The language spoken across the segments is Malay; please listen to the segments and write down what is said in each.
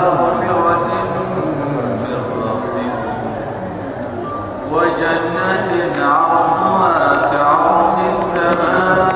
مغفرة من ربكم وجنة عرضها كعرض السماء.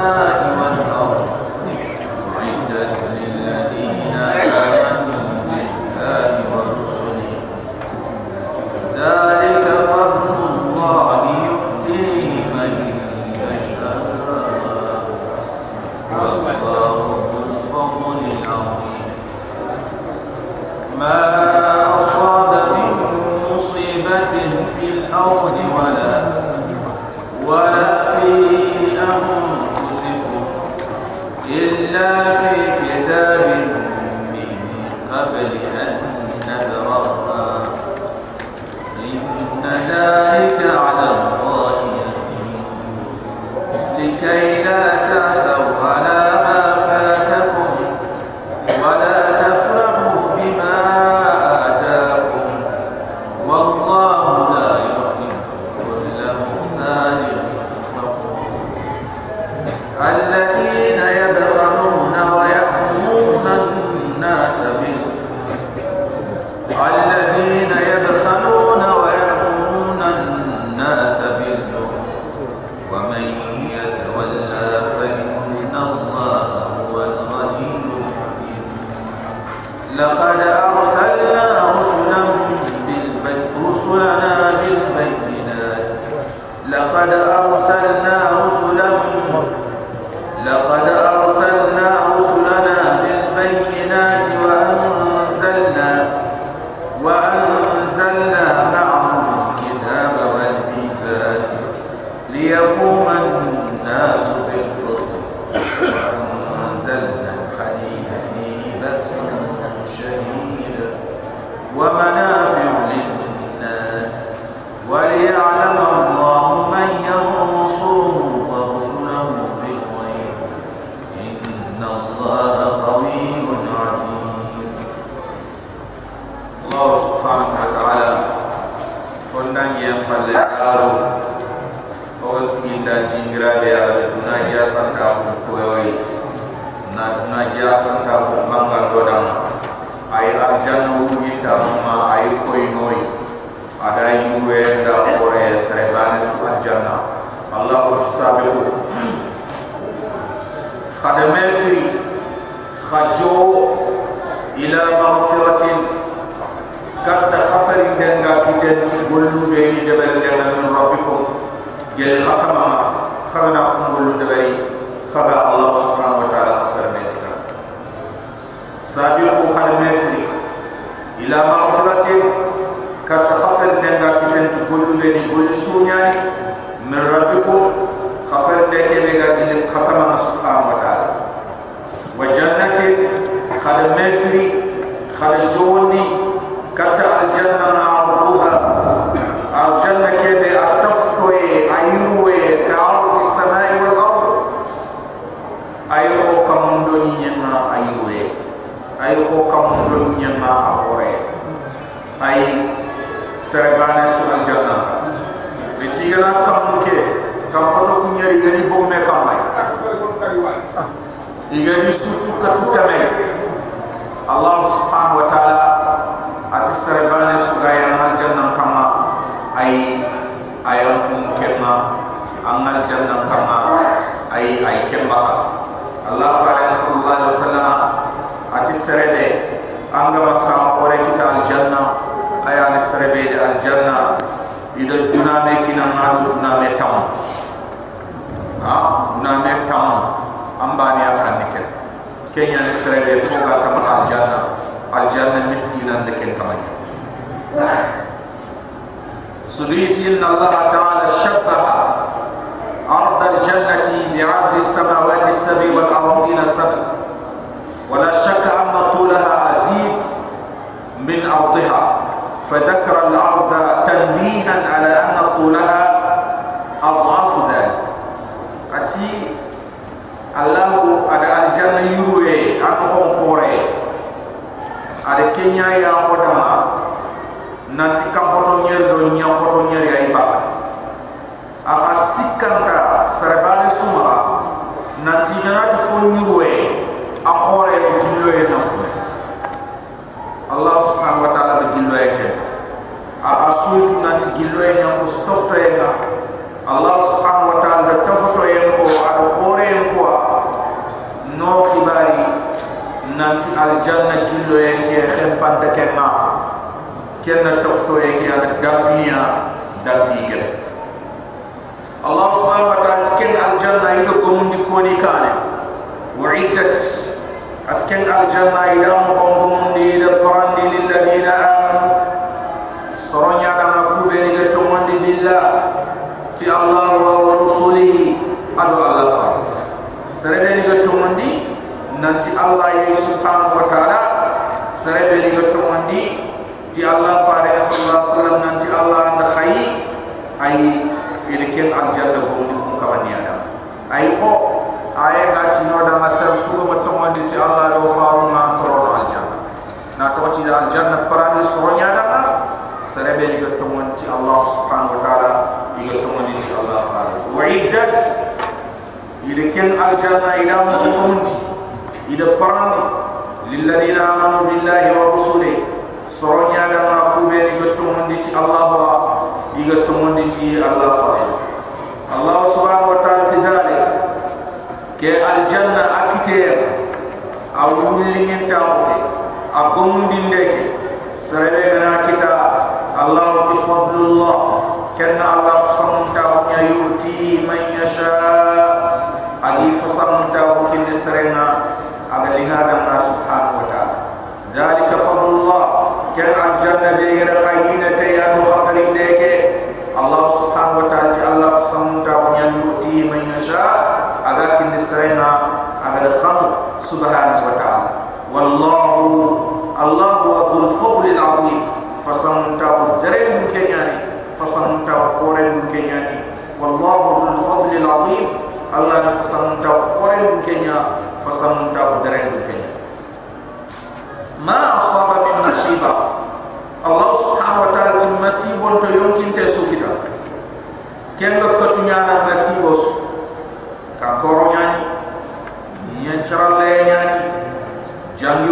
Jangiro ni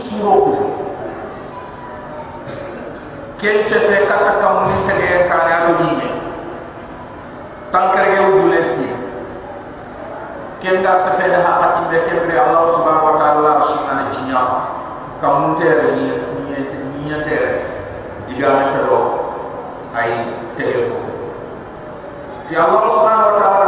suro ko ken ce fe kata kam ni tege ka ra do ni. Ne tankar ge u dulesti ken da sa fe da hakati be ke bre allah subhanahu wa taala shina ne jinya kam mun tere ni ni ni tere. Diga ne to ai tege fo ti allah subhanahu wa taala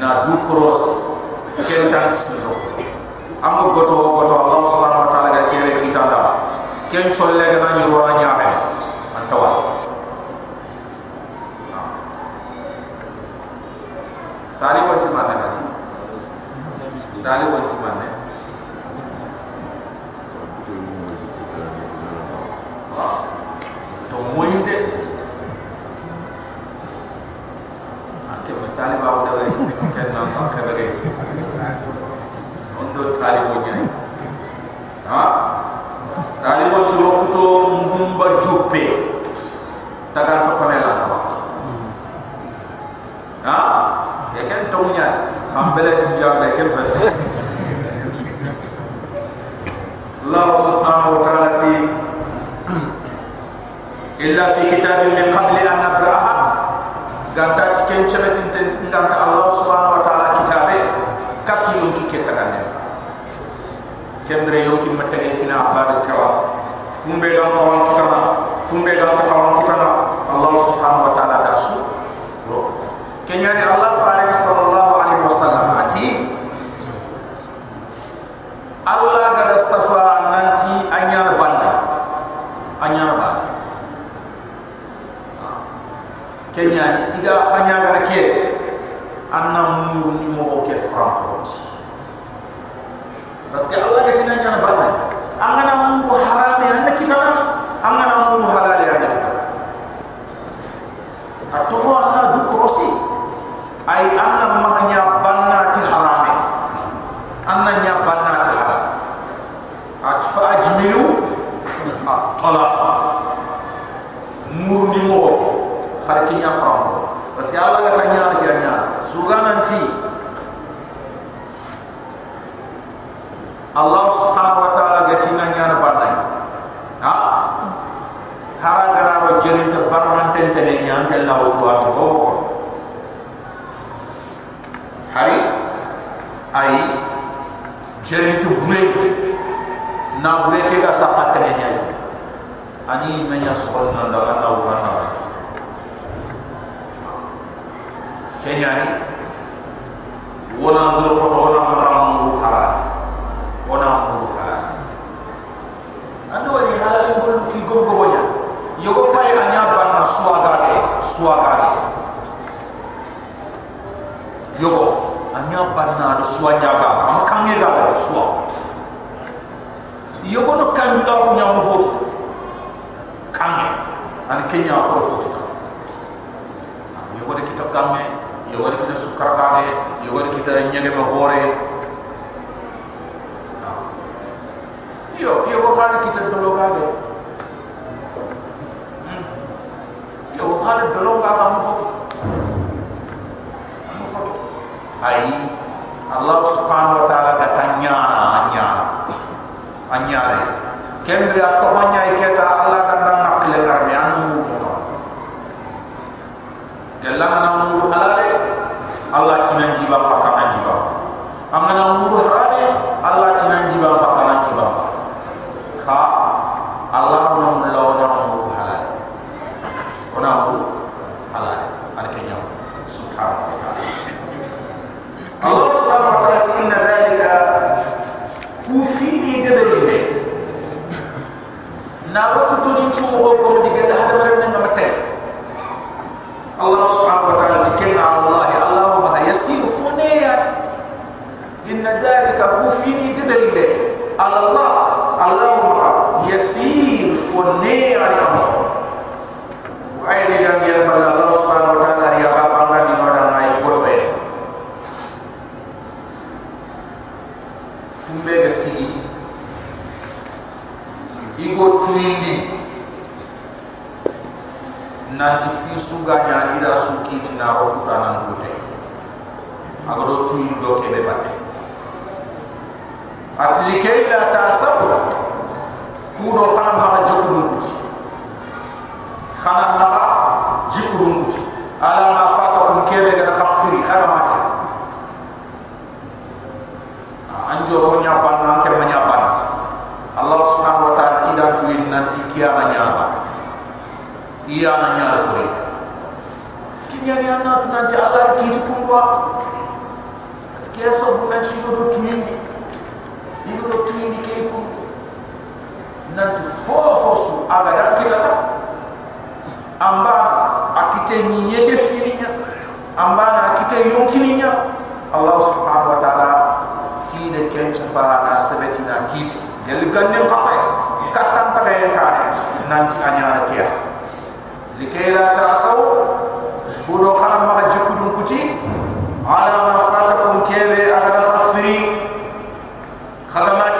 na du cross ken tan sido am goto goto allah subhanahu wa taala ga kere kitanda ken solle ga na ni ro the iyo iyo bo xaali kitab dolo khadama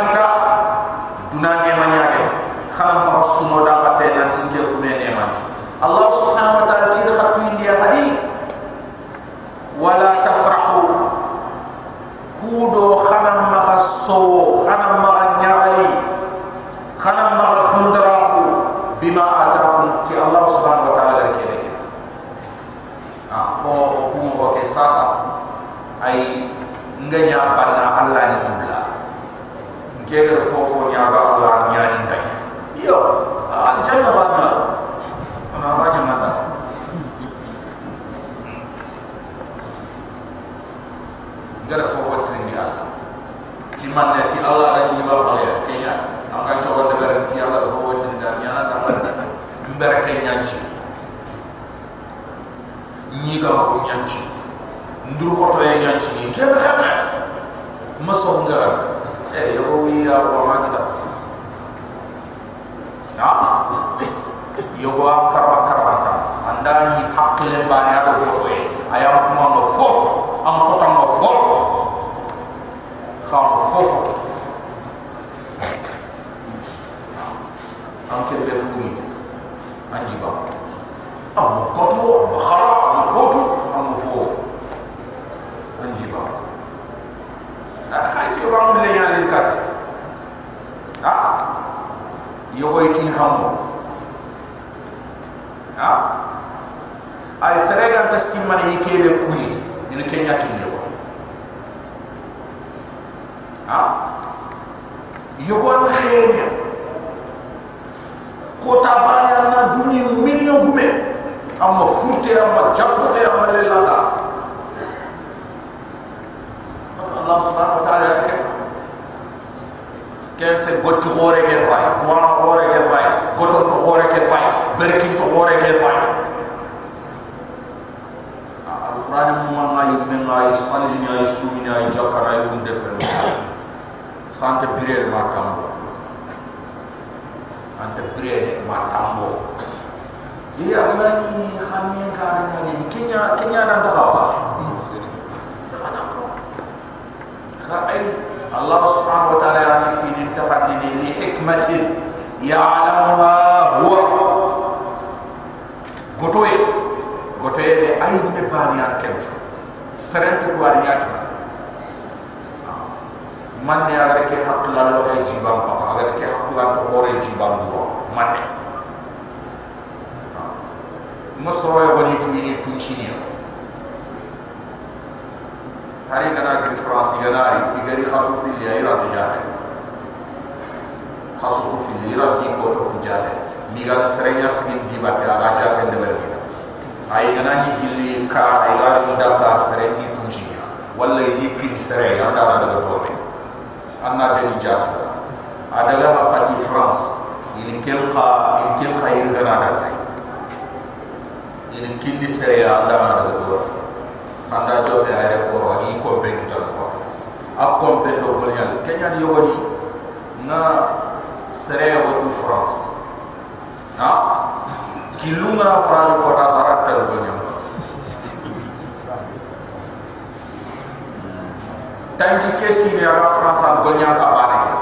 خائن الله سبحانه وتعالى يعني في التحدي لحكمة يعلمها هو قطوي bebe ay me bani an kent serent to ari yati man ne aga ke hakla lo e jibam pa aga ke hakla to hore jibam do man ne masoro ya hari kana ke france yana igari khasu fil ya ira tijate khasu fil ira ti ko to tijate mi ga serenya sigin di batte aga jate de berni ay gana ni gilli ka ay gari ndaka serenni tu chini walla ni kini sere ya anda daga to me anna de ni jate adaga hakati france ini kelqa ini kelqa irgana dalai ini kindi sere ya anda daga to anda jofe ay ko ro ni ko be kital ko ak ko be do bolnyal kenya ni yogoni na sere wa france. Ha? Kilunga france ko ta sarat tel bolnyal tanji kesi ni aga france al bolnyal ka banake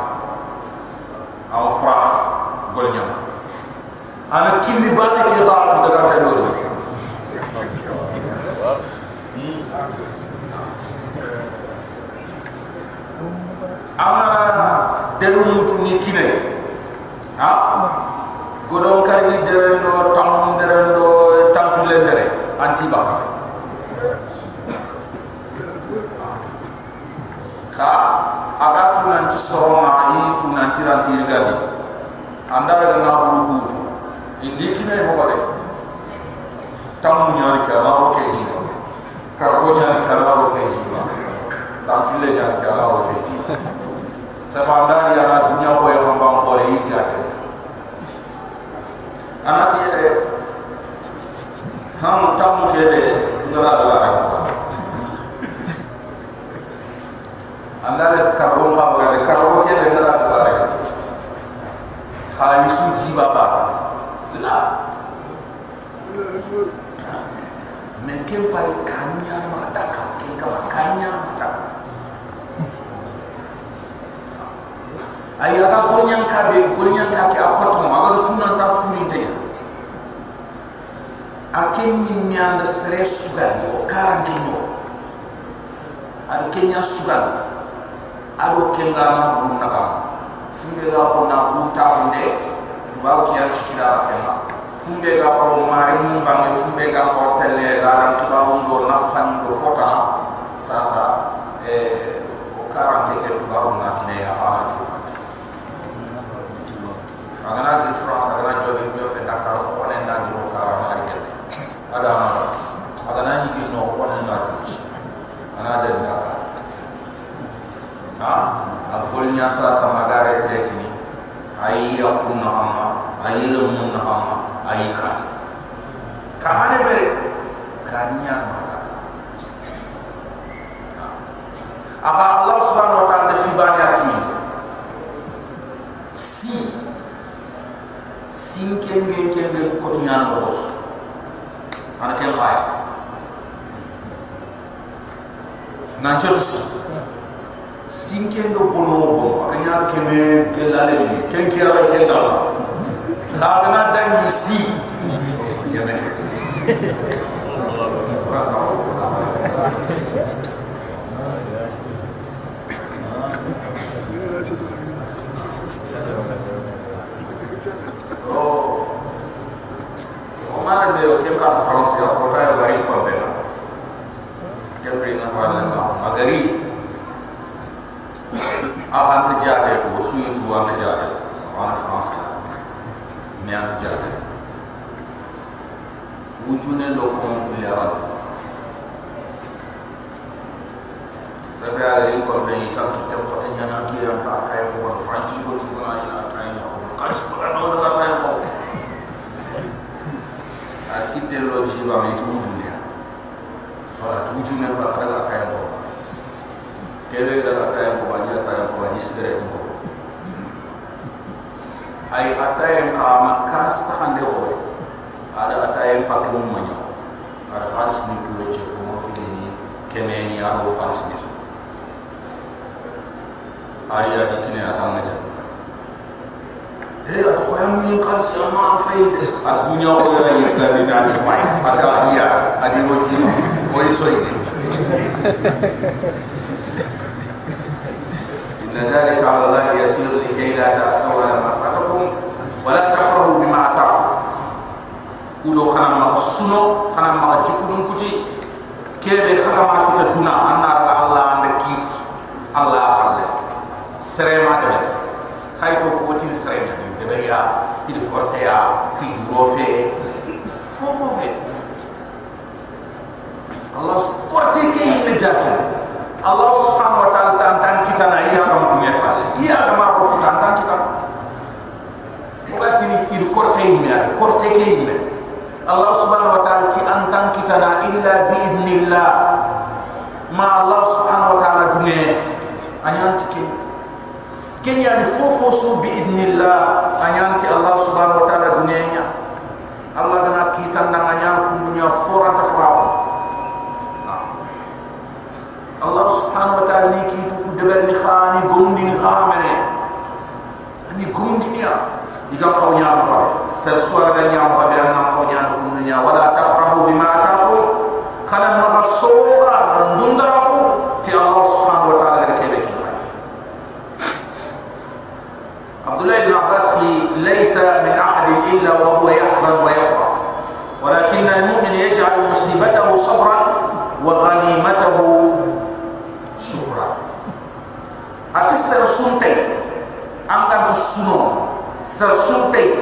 am france bolnyal ana kindi banake ga tu daga tel amara deru mutu ni kine ha? Godon karbi derendo tamun derendo tampule dere anti baka. Ka aga tu nanti soroma yi tu nanti ranti gali andara ga na buru butu indi kine mo wale tamu nyari ka ma o keji. Ka ko nyari ka ma o keji. Tampule nyari ka ma o keji safandari ana dunya ko yo mbam ko jate anati e ham tamu ke de ngara la ra andale karron ka ba de karro ke ngara la ra khali su ji baba la men kem pai kanya ma kem ka kanya ma daka aya ga gonyan ka be gonyan ka ke apoto ma ga tunan ta furi te aken ni nyanda sere sugal o karan ke no ad kenya sugal ado kenga ma bun na ba funde ga ko na bun ta hunde ba ki ya chikira ke ma funde ga ko mare mun ba me funde ga ko tele la ran to ba e o karan ke ke to ba na kine ya ha to agana gir france agana jobe jofe dakar ko ne na giro kara na ri gede ada. Agana ni gir no ko ne na tuci ana de dakar ha? A golnya sa sa magare tretini ai ya kunna amma ai le mun na amma ai ka ka ane fere kanya ma aka allah subhanahu wa ta'ala de fibani atu sin kenge kenge ko to nyana boss ana ken kaya nan chotu si sin kenge bono bono akanya keme gelale ni ken kiyara ken dala khadana dangi si jene mara be o kem ka france ya ko ta bari ko be na kem ri na wala na magari a han ta jate to su yi to an jate to an france me an jate wujune lo ko le rat sa be ala ko be ni ta ki ta ko ta nyana ki an ta kay ko france ko chu na ina ta ina ko ka ba no da ta ko kitte lo ji ba mi tu julia wala tu julia ba kada ga kaya ko kele ga ga kaya ko ba ni ta ko ba ni sire ko ai atay ka ma ta hande ho ada atay pa ko mo nya ada fals ni ko je ko mo fi ni kemeni ado fals ni. So ari adi kine ata ngaja Eh, at khoyam ni kan sa ma fay at dunya ko ya ni da ni na fay at ya adi ro ji o yi ni inna dhalika ala allah yasir li kay la ta'saw ala ma fatakum wa la tafrahu bima ata'u. Kudo khana ma suno khana ma ci kudum kuti kebe khatama ko duna. Annara allah anda kit. Allah khalle serema de khayto ko tin serema ya idu korte ya fi du rofe fo fo. Fe Allah korte ke ne jatte Allah subhanahu wa ta'ala tan tan kita na ya ka mu ne fa ya da ma tan tan kita. Mu ga tini idu korte yi me ade korte ke yi Allah subhanahu wa ta'ala ti an tan kita na illa bi idnillah ma Allah subhanahu wa ta'ala dunge anyantike kenya ni fofo su bi idnillah anyanti Allah subhanahu wa ta'ala dunia nya Allah dana kita na anyan kundunya foranta farawa Allah subhanahu wa ta'ala ni kitu deber ni khani gomundi ni khamene ni gomundi ni diga qawnya ma sel suara da nya ma be kunu nya wala tafrahu bima ataakum khala ma sura ndunda ko ti Allah عبد الله بن عباس ليس من أحد إلا وهو يحزن ويفرح. ولكن المؤمن يجعل مصيبته صبرا وغنيمته شكرا. أتسر سنتي أمغان تسنو سر سنتي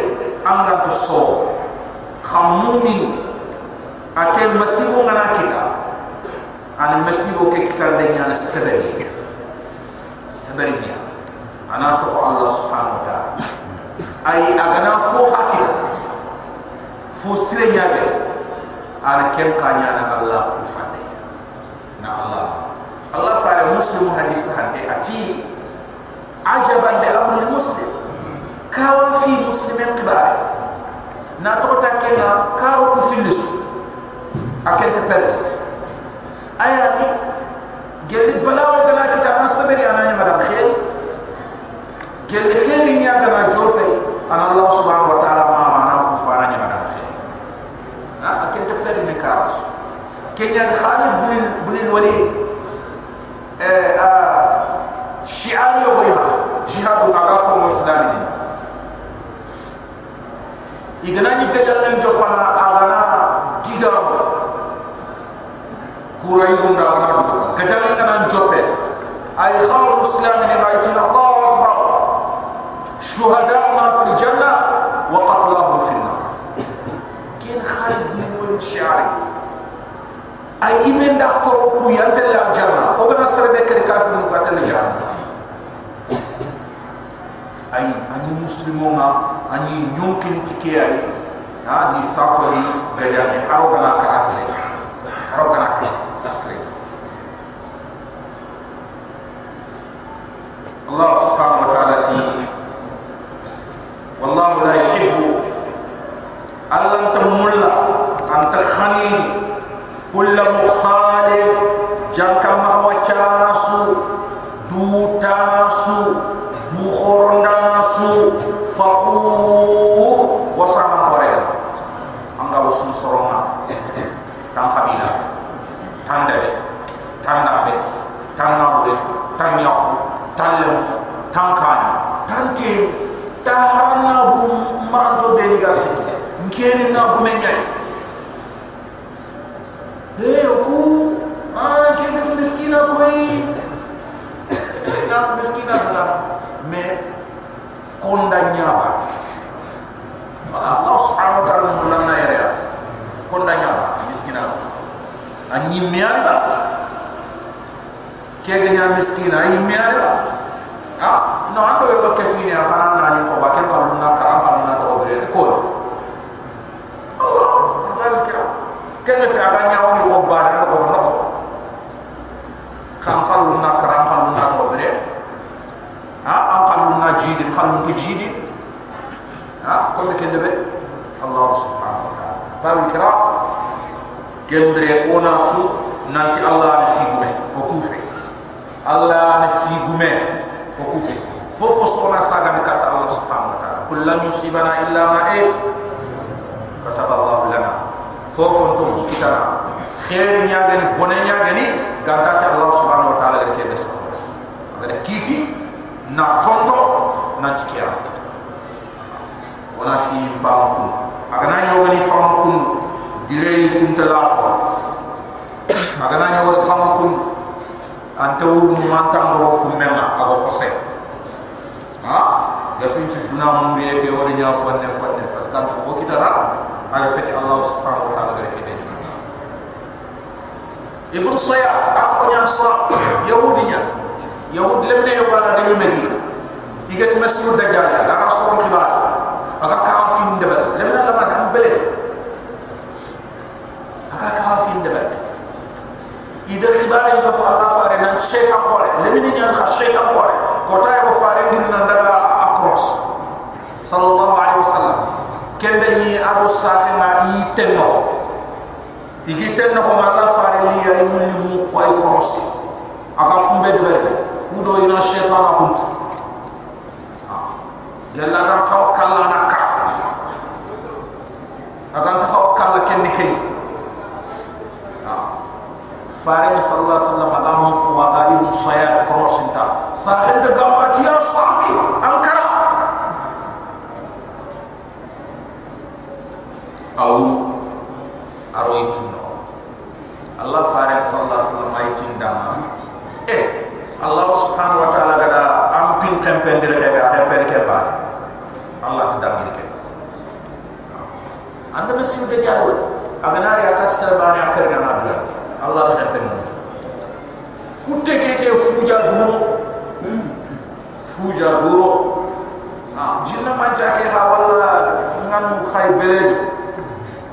أمغان تسو خمومين أكي مسيبو غنا كتاب أنا مسيبو كتاب دنيا السبرية السبرية ana to Allah subhanahu wa ta'ala. Ay agana fo hakita fo sire nyaga ana kem kanya na Allah kufande na Allah. Allah fare Muslimu hadis hande ati ajaban de amru muslim. Kawa fi muslimin kibare na to ta kenga karo ku filis akel te perte aya ni gelib balaw gala kitab nasabri anaya كل كل من يعتبر جوفة أن الله سبحانه وتعالى ما معنا كفارا يمنع فيه ها أكيد تبتدي من كارس كن يعني خالد بن بن الوليد آه شعار يبغى جهاد الأعراق المسلمين إذا نجي تجلن جبنا ay imen da ko ku yante la janna o gana sere be kere kafir mu katel janna ay ani muslimo ma ani nyonkin tike ay ha ni sakori gajane haro gana ka asre haro gana ka asre Allah subhanahu wa ta'ala ti wallahu la yuhibbu allan tamulla anta khanini كل مختال su bu nasu da na su fa wasu soronga sa kabila. Ko re da am da su soro ma tam fa bila kani. Da be tam na be tam na be nabu ya Kegenya miskin, anyi mianda. Ah, no ando yo kefini akana nani ko baken kaluna karam kaluna to bere ko. Allah, Allah kira. Kene fi aganya jidi kallu ke jidi ha ko me kende be allah subhanahu wa ta'ala. Baru kira kendre ona tu nanti allah ni figume o kufe allah ni figume o kufe fofo sona saga ni kata allah subhanahu wa ta'ala. Kullan yusibana illa ma e kataba allah lana. Fofo to kita khair nya gani bonen nya gani ganta ta allah subhanahu wa ta'ala ke des ada kiti na tonto na tikiya wana fi mbamku agana woni famku direi kuntala ko agana wol famku anta wur mu mantam ro ko mema ago ko se ha ga fin ci duna mu re ke woni nya fonne fonne parce que ko kitara ala fati allah subhanahu wa ta'ala ke de ibn sayya ak ko nyam sa yahudinya. Yahud lemne yo bana ga medina. Igat masru dajjal ya. La asron khibar aka ka fin debal lemna la ma dam bele aka ka fin debal ida khibar ndo fa allah fare nan shaytan qore lemni nyan kha shaytan qore ko tay ko fare ngir nan daga akros sallallahu alaihi wasallam. Kende ni ado sahe ma yi tenno. Igi tenno ko Allah fare li ay mun mu ko ay krosi aka fumbe de berbe kudo ina shaytan kuntu. Yalla dan kaw kala na ka. Agan ta kala ken fare sallallahu alaihi wasallam aga mu ko aga ibu sayar krosinta sahe de gamati ya safi ankara. Au aroi tuno Allah farik sallallahu alaihi wasallam ay tindama eh Allah subhanahu wa ta'ala gada ampin kempendir ke ga hemper ke ba Allah tadangir ke anda mesti udah jauh aganari Allah dah hempen kutte ke ke fuja duro fuja duro ah jinna manca ke ha wala ngan mu khay belejo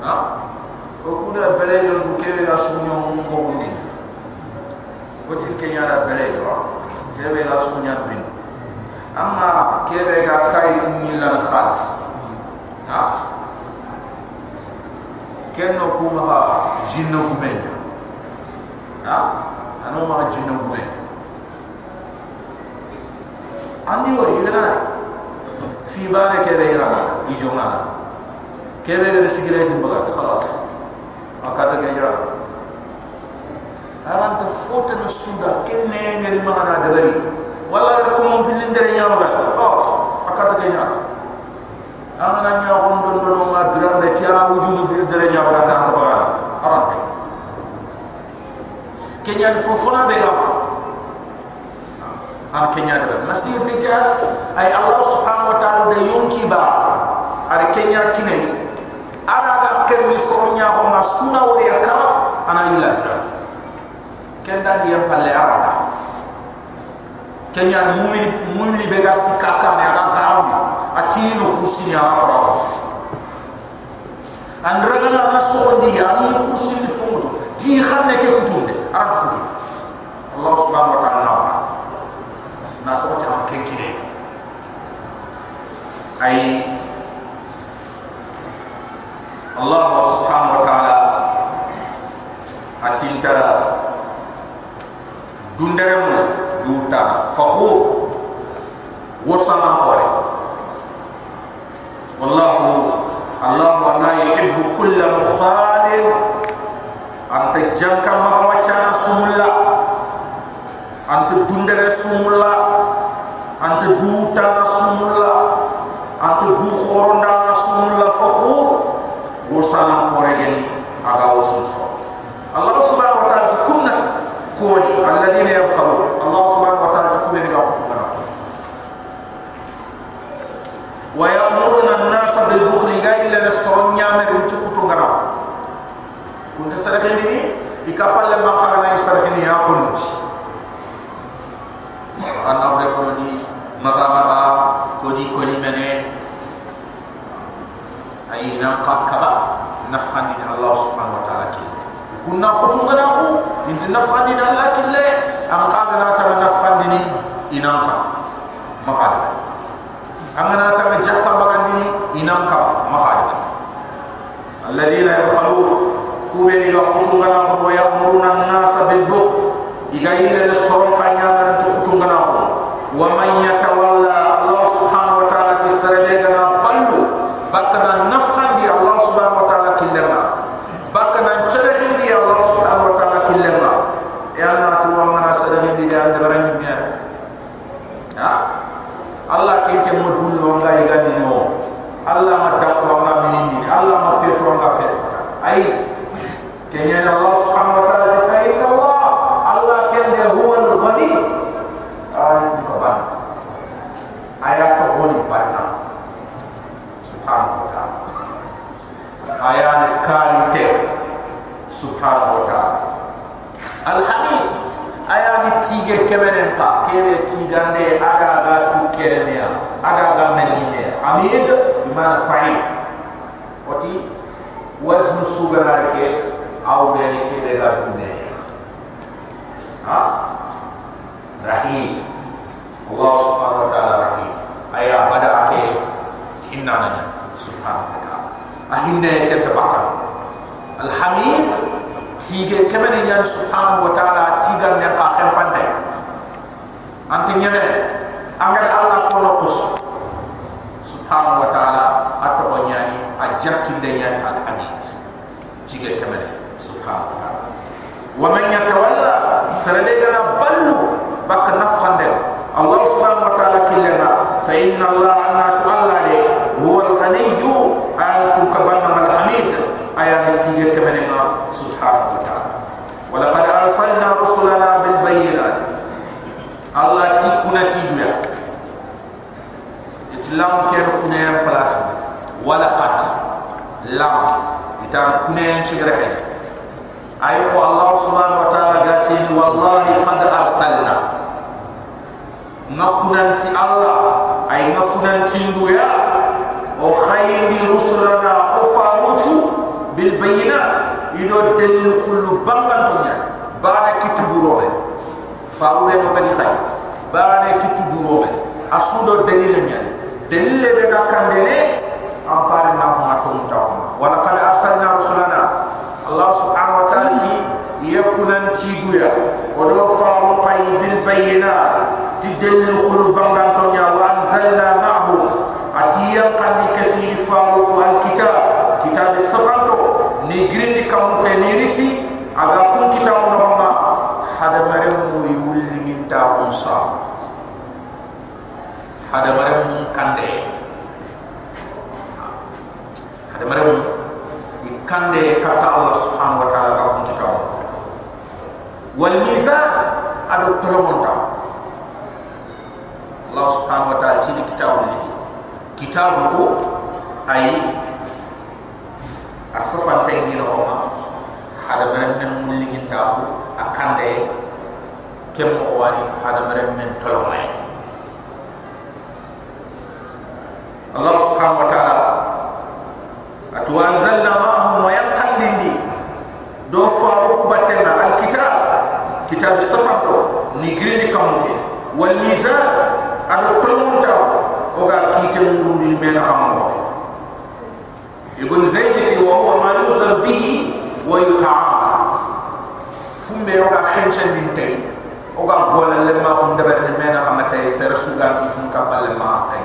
ha? Ko kuda belejo tu kebe ga sunyo ko wundi ko tin ke nyara belejo kebe ga sunya bin amma kebe ga kai tin lan khalis ha? Kenno kuma ha jinno kumenya ha ano ma jinno kumenya andi wari idana fi bane kebe ira ijona kebe ga cigarette baga khalas akata ga ira aran ta fota na suda kenne ngari magana da bari wala ga ko mon filin dare nya maga khalas akata ga ira amana nya on don don ma birande tiara wujudu fi dare nya maga ta baga aran ta kenya fo fona be ga an kenya da masir dijal ay allah subhanahu wa ta'ala da yonki ba ar kenya kinai ara ga ken ni soronya ko ma suna wori akara ana illa drat kenda di palle ara kenya mumin mumin be ga sikaka ne aga gawi ati no kusini ara ko an ragana na so di ani kusini fumuto di xamne ke kutumbe ara kutum allah subhanahu wa ta'ala na to ta ke kire ay Allah subhanahu wa ta'ala atinta dundaremu duta. Fahu. Wasama qore wallahu Allah la yuhibbu kulla mukhtalin anta janka ma wachana sumulla anta dundare sumulla anta duta sumulla anta du khoronda sumulla fakhu wasana koregen aga wasunso Allah subhanahu wa ta'ala kunna koni. Alladhina yabkhalu Allah subhanahu wa ta'ala kunna ga kutubana wa ya'muruna an-nasa bil bukhli ga illa nastaron nyamere kutubana kunta sarakin dini ikapalle makara na sarakin ya konuti anna bre kononi maga maga koni koni mene ay nam qakaba nafani Allah subhanahu wa ta'ala ki kunna khutungana ku inta nafani Allah kille am qagana ta nafani ni inamka makada amana ta jakka bagandini inamka makada alladheena yabkhalun kubeni ga khutungana ko ya'muruna an-nasa bil bukh igayle ne soron kanya gar to khutungana ko wa man yatawalla Allah subhanahu wa ta'ala tisrade gana bandu. Bakana ebe tigande aga ga tukere ne ya aga ga meline amid imana fai oti wazmu sugarake au gani kede ga tune ha? Rahi Allah subhanahu wa ta'ala rahi aya pada ake hinnanya subhanahu wa ta'ala ahinne ke tabakal alhamid tige kemene yan subhanahu wa ta'ala tigande ka kempante ha anti nyene angal Allah ko nokus subhanahu wa ta'ala ato onyani ajakki de nyani alhamid sige kemene subhanahu wa ta'ala. Wa man yatawalla sarade gana ballu bak nafhande Allah subhanahu wa ta'ala killana fa inna Allah anna tu'alla de huwa al-ghaniyyu antu kabanna mal hamid. Aya sige kemene ma subhanahu wa ta'ala. Wa laqad arsalna rusulana bil ti duya. It lam ken kune en place wala pat lam. Ita kune en chigre ay ko allah subhanahu wa ta'ala gati ni wallahi qad arsalna. Ngakunan ti allah. Ay ngakunan ti duya. O khayl bi rusulana o farunsu bil bayyina ido del kullu bangantunya bana kitburobe faawu be ko bani khayl bane kitu duro be asudo deni le nyal deni le be dakam de ne ampare na ko ko ta wa laqad arsalna rusulana. Allah subhanahu wa ta'ala ti yakunan ti duya o do faru qay bil bayyina ti delu khulu bangal to nya wa anzalna ma'hu? Ati yaqad kafil faru al kitab kitab safanto. Ni grindi kam ko ni riti aga kun kitab no ma hada mare mu yulli ginta musa hadamare mu kande. Hadamare mu kande kata Allah subhanahu wa ta'ala ka kun wal miza adu tolomonta Allah subhanahu wa ta'ala tini kitab ni kitab ku ay asfa tengi no ma hadamare men mulli kitab akande kem o wani hadamare men tolomonta Allah subhanahu wa ta'ala. Atu anzalna ma'ahum wa yaqallindi do faru batenna alkitab. Kitab safato ni grindi kamuke wal mizan ado tolmunta oga kite murundi men hammo ibn zayd ti wa huwa ma yusal bihi wa yuta'am fumbe oga khenchen din tay oga gola le ma hum dabar ni men hamata ser sugan fi fun kapal ma tay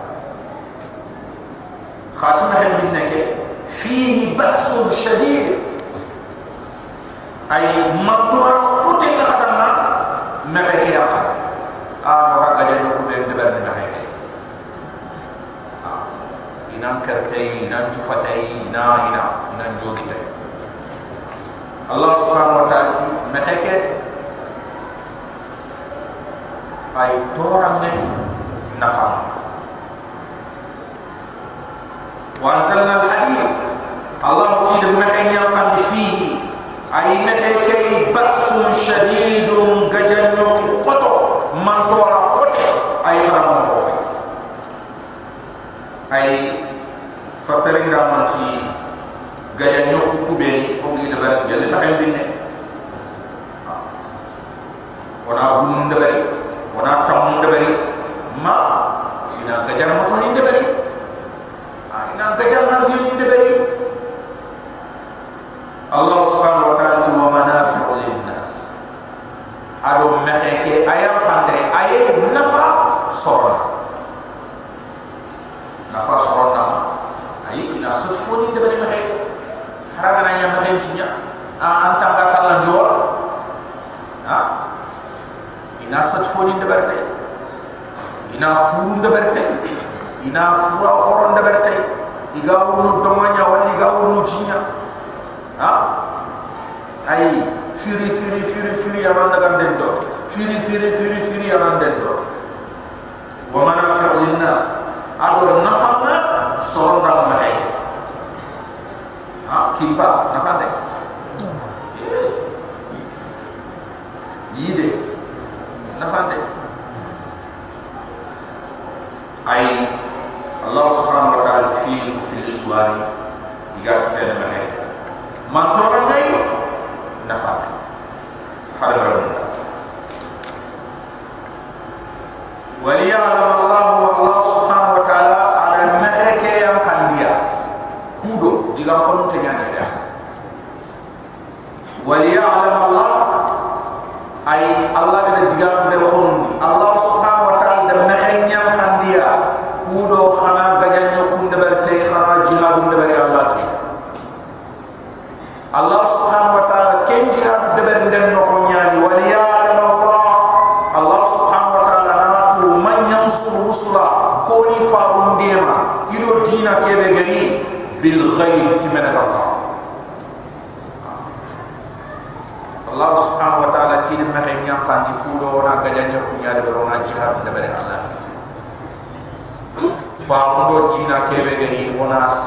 ti gola le ma huma bil qist ti tol mata wa anzalna al hadid Allah ti de ma minna qayat khatina minna ke فيه بأس شديد أي مطور قتل خدمنا مبكي يقل آه وقال ينكو بين دبر من مبكي إنان كرتي إنان شفتي إنا إنا إنان جوغتي الله سبحانه وتعالى مبكي أي تورم نهي نفهم وأنزلنا الحديد.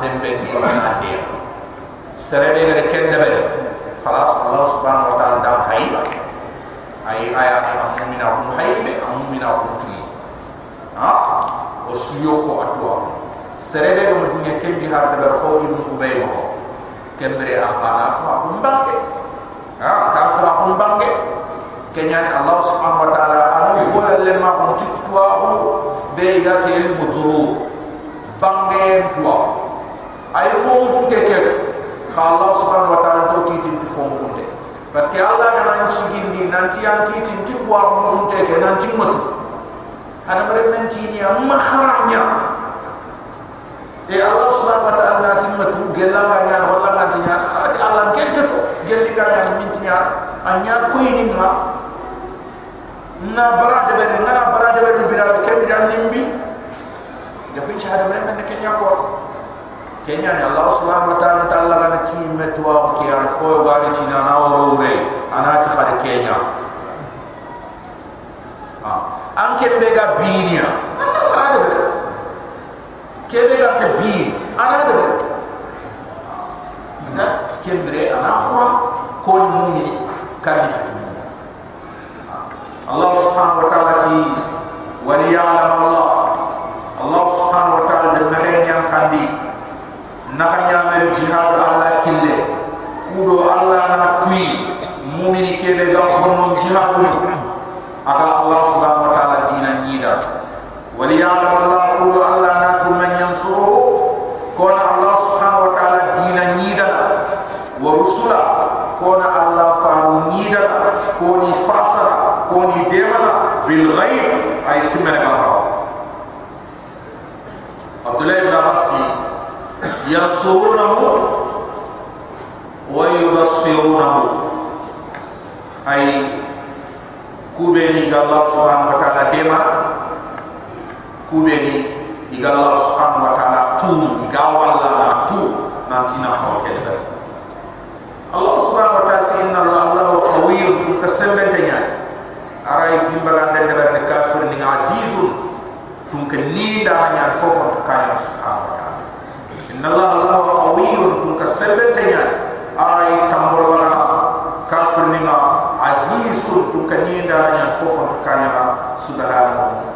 sempen di mana dia serede kende bere khalas allah subhanahu wa taala dam haiba ai aya ni amumina hum haibe amumina hum tu ha o suyo ko atwa serede ngere mo dunya ke jihad de ber ko ibn ubay mo kendre apala fa hum bangke ha? Kafra hum bangke kenya allah subhanahu wa taala anu wala lemma hum tu tuahu be yatil buzuru bangge tuahu ay fomu funte ket ka allah subhanahu wa ta'ala to ki tin fomu funte parce que allah ga nan sigin ni nan ti an ki tin ti kwa mu funte ke nan ti mutu ana mare nan ti ni amma kharanya e allah subhanahu wa ta'ala nan ti mutu gella ma ya wala nan ti ya ati allah ken te to gelli ga ya min ti ya anya ko yini ma na barade be ngara barade be bi rabbi kembi an nimbi da fi shahada mare nan ken ko kenya ni Allah subhanahu wa ta'ala ta'ala kana ti metwa ki an fo gari china na o re anati khade kenya. Ha. An kembe ga binia anna bara de kebe ga te bi ana de be. Za kembre ana khwa ko ni ni fitu Allah subhanahu wa ta'ala ti wa liya'lam Allah. Allah subhanahu wa ta'ala de mahen yang kandi naka ñamel jihad allah kille. Kudo allah na tuy mumini kebe ga honno jihad ni aga allah subhanahu wa ta'ala dina nyida wali ya'lam allah kudo allah na tu man yansuru kona allah subhanahu wa ta'ala dina nyida wa rusula kona allah faru nyida koni fasara koni demana. Bil ghaib ay timana ga Abdullah ibn Abbas يبصرونه ويبصرونه أي كوبيني الله سبحانه وتعالى ديما كوبيني إذا الله سبحانه وتعالى توم إذا ولا لا توم نانتينا كوكيدا الله سبحانه وتعالى إن الله الله قوي تكسبن تيا أراي بيمبران دين دبر الكافر نعازيزون تونك نيدا نيار فوفر كايوس سبحانه وتعالى sebe tanya ay tambol wala kafir ninga azizun tukani ndaranya fofon tukanya subhanahu wa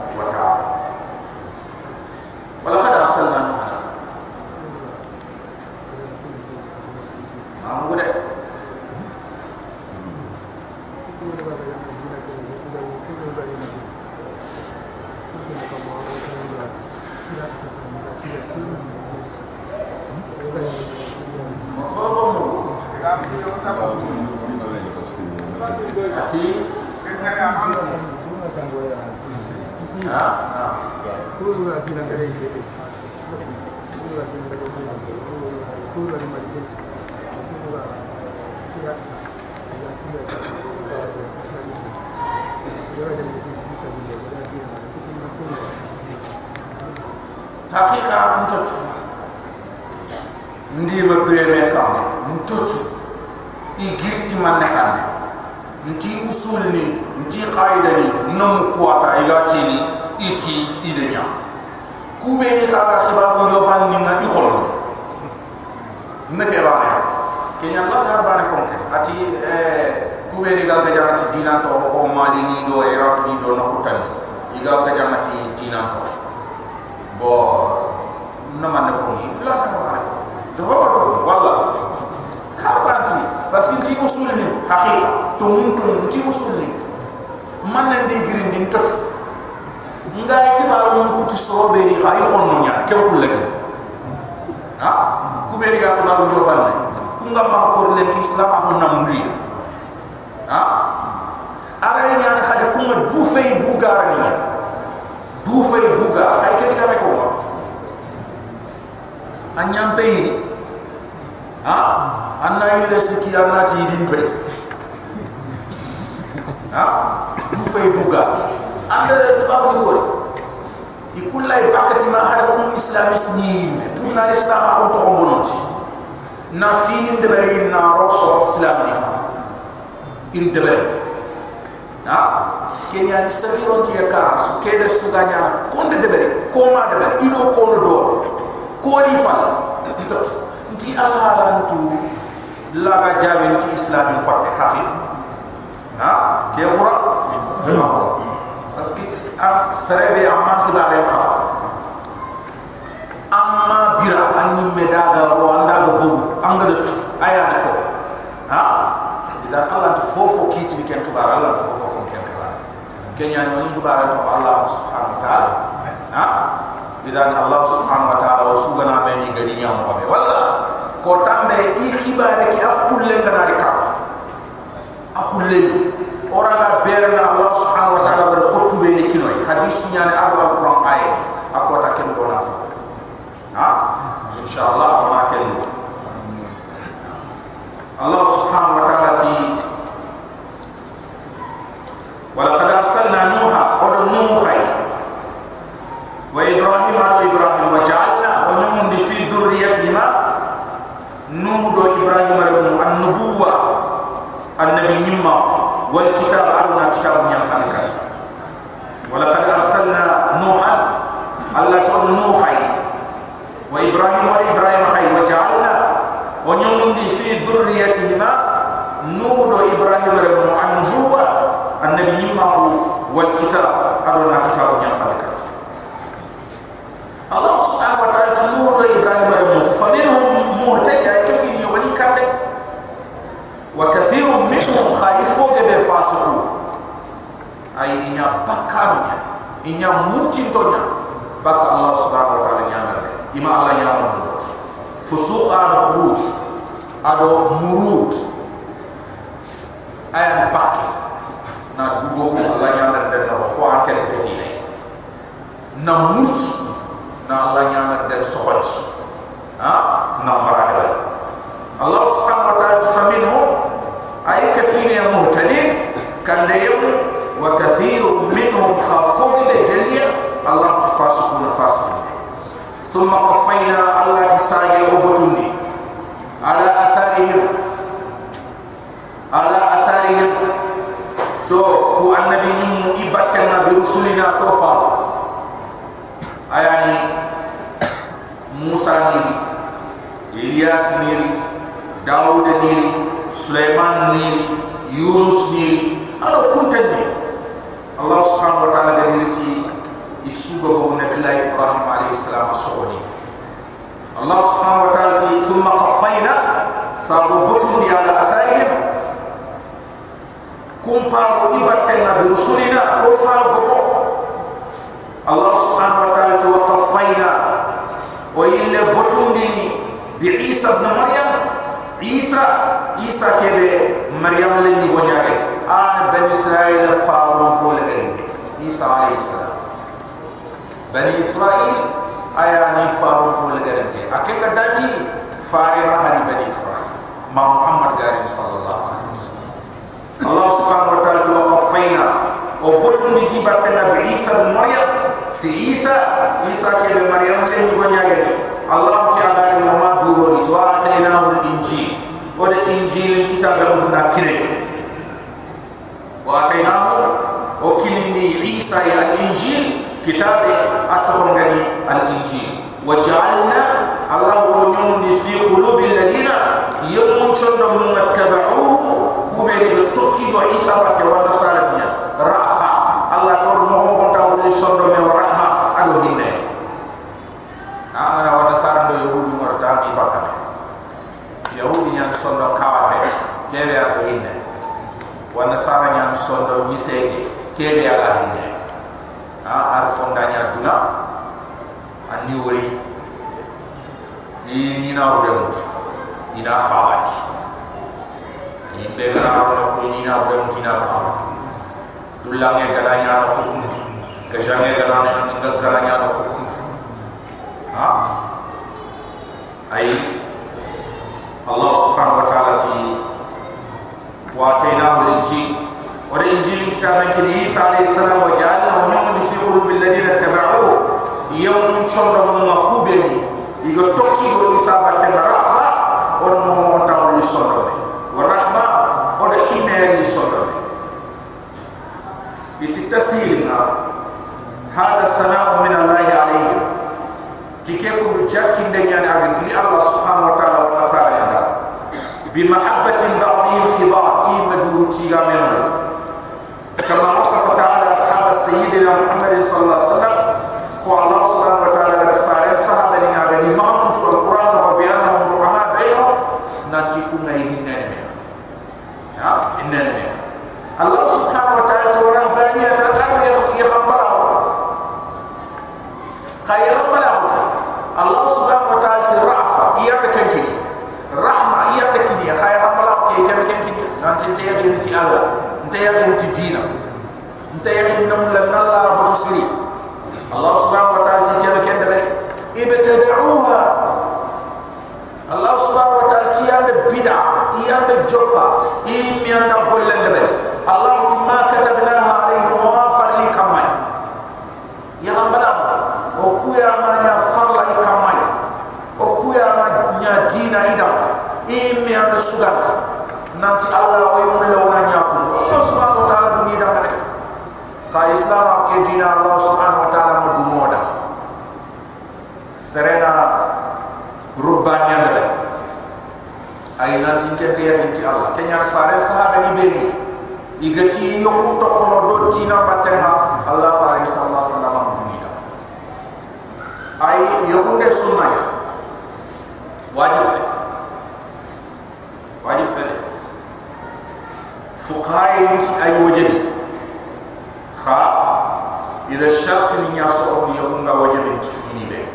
ko ni fal nti alharantu laga jabin ti islam ko de hakika ha? Ke de parce que am serebe amma khibare kha amma bira anni medaga ro anda go bobu anga de aya ko ha? Idan allah to fofo kiti ni ken khibare allah fofo ken khibare kenya ni wani khibare to allah subhanahu wa ta'ala idan allah subhanahu wa ta'ala wa sugana be ni gani ya mo be walla ko tambe i khibare ki akulle ngana ka akulle oraga berna allah subhanahu wa ta'ala bar khuttu be ni kinoy hadith nyane adu alquran ay akota ken do nafa ha inshallah ona ken allah subhanahu nya murcin to allah subhanahu wa taala nya ima allah nya na murut fusuq ad khuruj ado murut ay an bak na dugo allah nya na de na ko akel ko na mur rusuli na to fa ayani musa Niri, ilyas Niri, daud Niri, sulaiman Niri, yunus Niri, alo kunten ni. Allah subhanahu wa ta'ala ga diriti isuga bo nabi ibrahim alayhi salam sohoni allah subhanahu wa ta'ala ti thumma qafaina sabu butum bi ala asarihim kumpa ibatte na bi rusulina ko faro الله سبحانه وتعالى توفينا وإلا بطون دلي بعيسى بن مريم عيسى عيسى كده مريم لن يغني عليه آن بن إسرائيل فارون قول عيسى عليه السلام بني إسرائيل أياني فارون قول غيرك أكيد دلي فارغ هاري بني إسرائيل ما محمد قال صلى الله عليه وسلم الله سبحانه وتعالى توقفينا o botun di dibatte nabi isa bin maryam ti isa isa kebe maryam le ni gonyare allah ta'ala ni ma duro ni to al injil. Wa al injil kitab na kire wa atayna o kinindi isa ya al injil kitab atohon gani al injil wa ja'alna allah to nyonni fi qulubi alladhina yamun chondo mun tabauhu kubeni do tokki do isa batte wa nasara dia rafa allah to mo mo ta woni sondo me rahma ado hinne ana wa nasara do yahudu marta mi bakame yahudi nyan sondo kawate kebe ado hinne nyan sondo misege kebe ala hinne ha ar fondanya duna anni wori ini na wure mutu ina fawati ni be na ko ni na wure mutu ina fawati dulange garanya na ko kun gajange garanya na garanya na ko kun ha? Ai. Allah subhanahu wa ta'ala ti wa atainahu al-injil wa al-injil kitaban kini Isa alayhi salam wa ja'alnahu nuran fi qulubi alladhina ittaba'uhu yawm shadda maqubani igo tokki do Isa batte rafa wa mo ta wa sondo wa rahma wa inna li sondo bititasirina hada sana'u min Allah alayhi tike ko jakki de nyane aga gri Allah subhanahu wa ta'ala wa nasara bi mahabbatin ba'dihim fi ba'd in majuru tiga memo kama wasafa ta'ala ashab sayyidina Muhammad sallallahu alaihi wasallam ko Allah subhanahu wa ta'ala ga fare sahaba ni ngaga ni ma ko Al-Qur'an wa bi annahum ruhama bayna nanti ku ngai hinne ne ya hinne ne Allah subhanahu wa ta'ala to rahbaniyatan anu ya ya khabara khayr rabbana Allah subhanahu wa ta'ala ti rafa iya de kankini rahma iya de kini khayr rabbana ke ke kankini nanti te ya ni ti Allah nte ya ni ti dina. Nte ya ni nam la nalla batu siri Allah subhanahu wa ta'ala ti ke ke de ibtada'uha. Allah subhanahu wa ta'ala ti ya de bid'a iya de joppa i mi anda bolen de Allah ma katabnaha alayhi wa farli kamay ya rabbana o kuya ma nya farla i kamay o kuya ma nya dina ida i mi anda sugat nanti Allah wa mulla wa nya ku Allah subhanahu wa ta'ala duni da ngare ka islam ke dina Allah subhanahu wa ta'ala mo dumoda serena ruhbaniyan da ay nanti kete ya inti Allah kenya fare sahaba ni beri igati yo to kono do tina batenga Allah fare sallallahu alaihi wasallam dunia. Ay yo kunde sunna ya wajib fe wajib fe fuqaha ni ay wajibi kha ida shart ya so ni yo nga wajibi ni be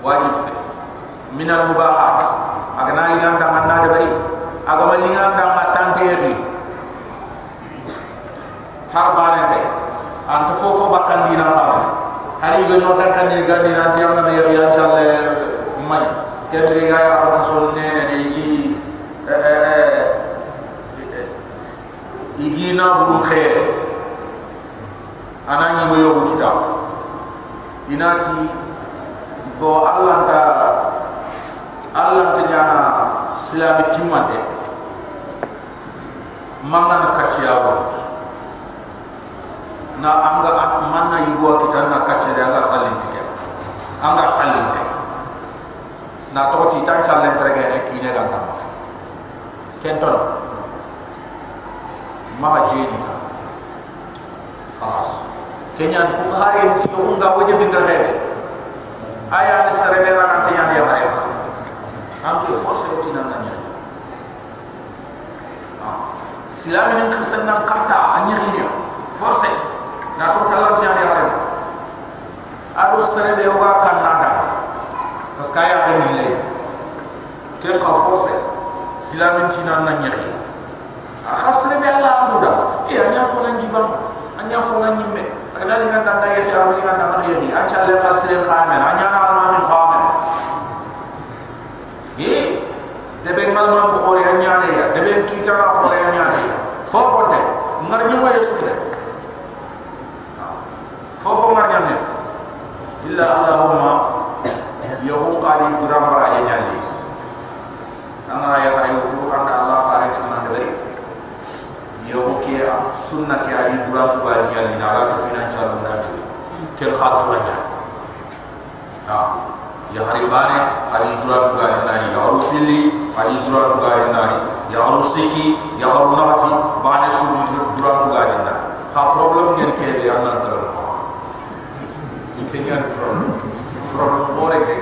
wajib fe min al mubahat. Agana li nganda manna de bari agama li nganda matante yi har bane tay ant fofo bakkan dina ba hari go nyota kan ni gadi na ti amna ya ya challe may kendre ga ya ar kasul ne ne yi igina burum khair. Anani mo yobu kitab inati bo allah ta allah ta nyana silami timmate manna na kaciyawo na anga at manna yugo kita na kacere anga salin tike anga salin te na toti tan chalen tregere kine ganda kenton ma jeni ta خلاص kenyan fuqaha yin ti unga waje bin rebe aya ni serebe ra kan tiyan ya harefa anke force ti nan nan silami ni krisan nan kata anyi hinya force na to ta lati ani harefa ado serebe wa kan nada parce que ga ni le ken ka force. Silamin tina na nyaki khasre be allah ambuda e anya fo nan jibam anya fo nan nyimme ana li nganda na yaki amali nganda na yaki acha le khasre khamen anya na alma min khamen e de be mal ma ko ne ya. De be kita na ko ne ya. Fo fo de ngar nyimo yesu de fo fo ngar nyame illa allahumma yahum qadi duram bara nyali. Ana ya kay tu anda allah fare chuna de bari yo ke sunna ke ali duram tu bari nyali na ala fina chalu na chu ke khatranya ha ya hari bare ali duram tu bari nani ya ru fili ali duram tu bari nani ya ru siki ya ru nati bane su duram tu bari nani ha problem gen ke de anna tar kenyan problem problem bore ke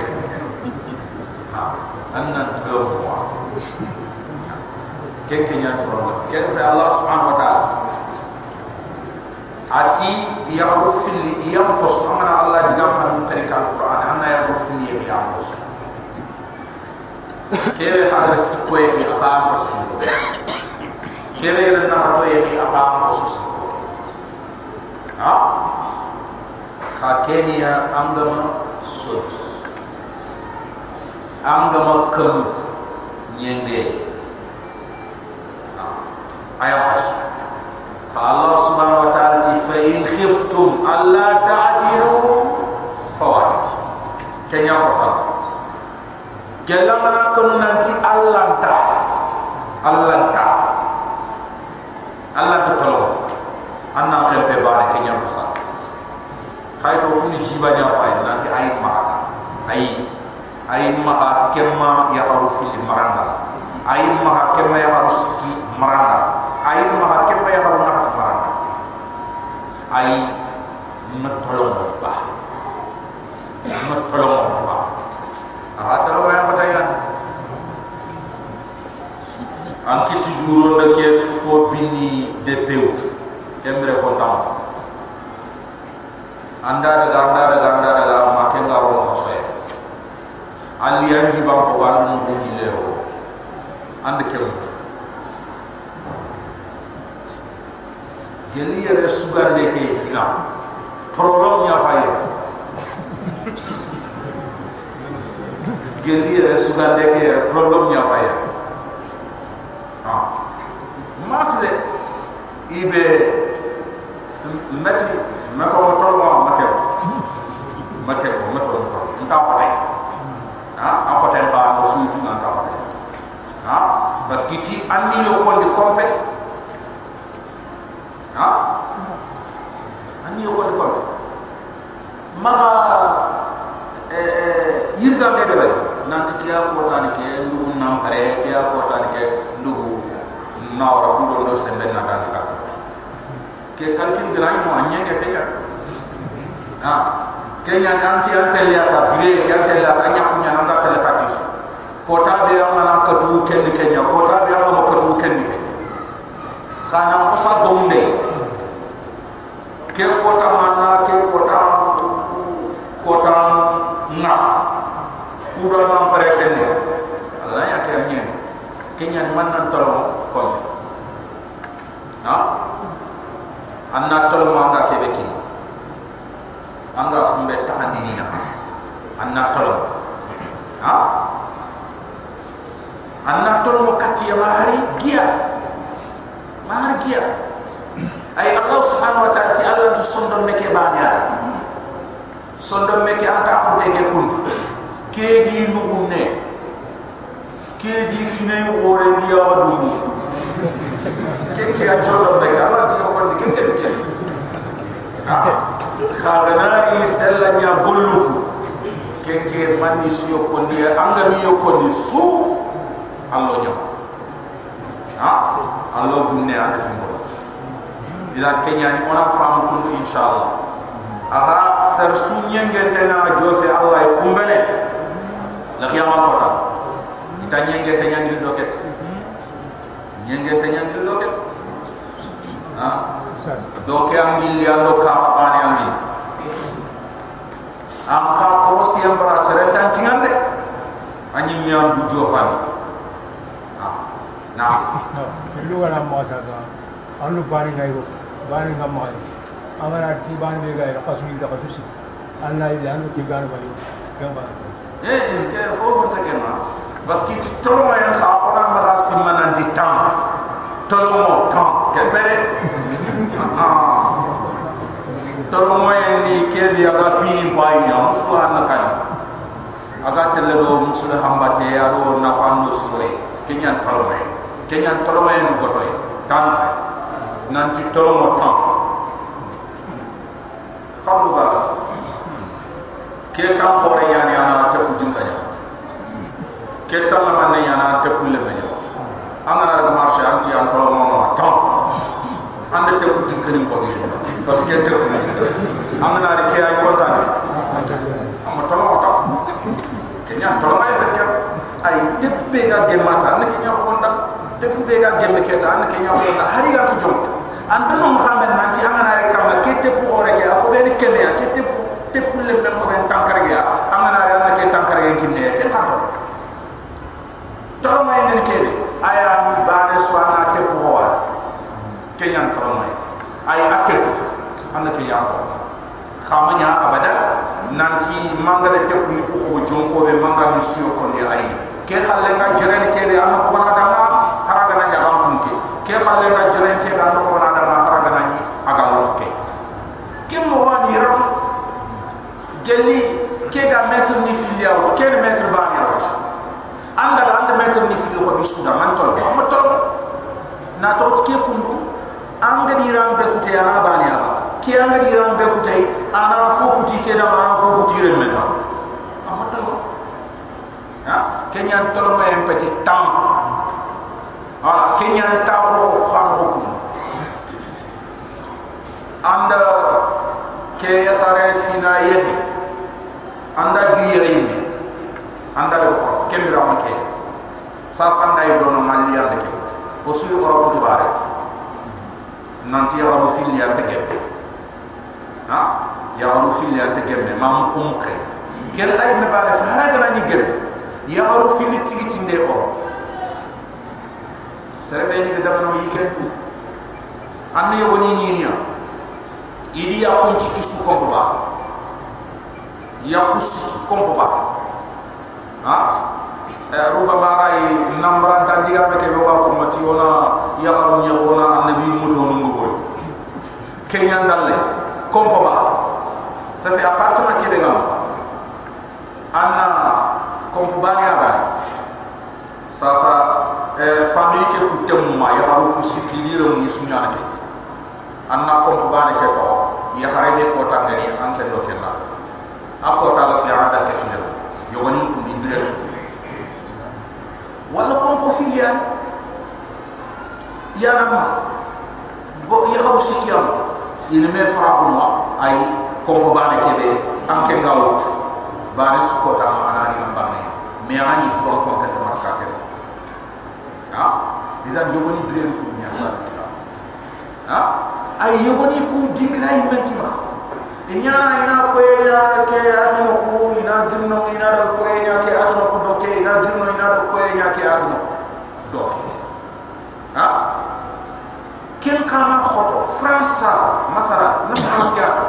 ha anna tar ken kenyan problem. Ken fa allah subhanahu wa taala. Ati ya rufil ya pos amana allah digam kan tarika alquran. Anna ya rufil ya ya pos kere hadar sikko ya aqam pos kere na hato ya ha ha kenya angama sod angama kanu nyende ayat pas fa Allah subhanahu wa ta'ala ti fa in khiftum alla ta'dilu fawahid kenya pasal? Kella mana kanu nanti Allah ta Allah ta Allah ta tolo anna kempe bare kenya pasal kay to kuni jibanya fa nanti ay ma ay ay ma kemma ya haru fil maranda. Ay ma kemma ya haru ski maranda. Ay ma ke pa ya haruna hat maran ay na tolong mo ba na tolong ba ara tolong ya ya an ki ti duro na ke fo bini de peut kemre fo tam anda daga anda daga anda daga ma ke ngaro mo hosoye ali anji ba ko bandu mo ni lewo and ke mutu geli yere sugande ke fina problem ya faye geli yere sugande ke problem ya faye ha matle ibe mati mato mato ma make make mato mato nta pate ha a pate ba no suitu na nta pate ha parce que ti anni yo kondi kompe ha ani yo ko de ko ma eh yirga be be nanti kiya ko tani ke ndu nam pare kiya ko tani ke ndu na ora bu do sembe na dan ka ke kalkin drai no anya ke te ya ha ke nya nan ki an tele ka bire ke an tele ka nya kunya nan ka tele ka tisu ko ta be amana ka tu ken ke nya ko ta be amana ka tu ken ke khana ko sa bombe ke kota mana ke kota kota na kuda nam pare kenne ala ya ke anyen kenya ni man nan tolo ko ha? Anna tolo ma nga ke bekin anga fumbe tahandi ni na anna tolo ha? Anna tolo mo kati ya mahari gia mahari gia ay allah subhanahu wa ta'ala ti allah tu sondon meke banya sondon meke anta de ke kun ke di nugunne ke di fine wore di awa dungu ke ke a sondon meke allah ti ko khaganari sellanya bollu ke ke mani siyo ko ni anga mi yo ko ni su allah nyama ha? Allah gunne anda fi mo ila kenya ni ona famu kundu inshallah aha sar sunye ngente na jofe allah kumbene la kiyama kota ita nyenge te nyangi doket nyenge te nyangi doket ha? Doke angi li ando ka bani angi am ka krosi ambara serentan tingande anyi mi am du jofani na lu ga na ma sa ga anu bani ngai go bani ngam ma amara ti bani be ga ka su da ka su si anna ila anu ti bani bani ga ba eh ke fo fo ta ke ma parce que tolo ma yan kha ona ma ha simana di tam. Tolo mo tam ke pere ah tolo mo yan ni ke bi aga fini pai ni am su an kan aga tele do musul hamba de ya do na fa no su re kenyan tolo mo kenyan tolo mo yan goto yi tam fa nanti tolo mo tam khalu ba ke tam pore yani ana te ku ya ke tam ma ne te ku le me ya marché anti an no tam ande te ku jinka ni ko gi so parce que te ku angana ri ke ay kontan amma tolo mo tam ke nya tolo ma fet ke ay te be ga ge mata ne ko nda te ku ge me ke ta ne ke nya ko nda hari ga to jom ande no muhammad nanti angana ri kam ke te pu ore ke afo be ni ke me ke te te pulle men ko ben tankar ya amana ya na ke tankar ya kinne ke tanto toro may ngene ke aya ni bane so ana te ko wa ke nyan toro may ay atte amna ke ya ko khamanya abada nanti mangale te ko ni ko ko jon ko be manga ni siyo ko ni ay ke khalle nga jere ke be amna ko bana dama haraga na jabam kun ke ke khalle nga jere ke amna ko bana dama haraga na ni aga lo ke ke mo wa ni ram. Gelli ke ga mettre ni fili out ke mettre ba ni out. Anda ga anda mettre ni fili ko bisuda man tolo am tolo na to ke kundu anga di ram be kute ana ba ni aba. Ke anga di ram be kute ana fo kuti ke da ana fo kuti ren men ba. Am tolo ha ke nyan tolo mo en petit tam ala ke nyan tawro fan ho kundu anda ke ya khare fina yehi. Anda giri ini anda do ko kembira ma ke. Sa sanda e dono mali ya ke. O europe to bare nanti ya waro fil ya te gebe ha ya waro fil ya te gebe ma mu ko muke ken tay me bare fa hara gana ni gebe ya waro fil tinde o sere ni da no yikentu anne yo woni ni ni. Idi ya kun ci isu ko ba ya kusi ko ba ha eh ruba marai nambra tan diga be ke be wa ko mati ona ya garu nya ona annabi muto no ngol kenya ndalle ko ba sa fi appartement ke de ngam anna ko ba ni aba sa sa eh family ke kutem ma ya garu kusi kilire mu wala ko ko filian ya nama bo ya ko sikiam ina me fra ko no ay ko ko bana ke be anke gawut bana su ko ta ana ni. Amba me me ani ko ko ta marka ke ha dizan yo dire ko nya ha? Ay yogoni ku imenti ma inyana ina ko ya ke ahino ku ina girno ina do ko ya ke ahino ku do ke ina girno ina do ko ya ke ahino do ha ken kama khoto france sasa masara na france yato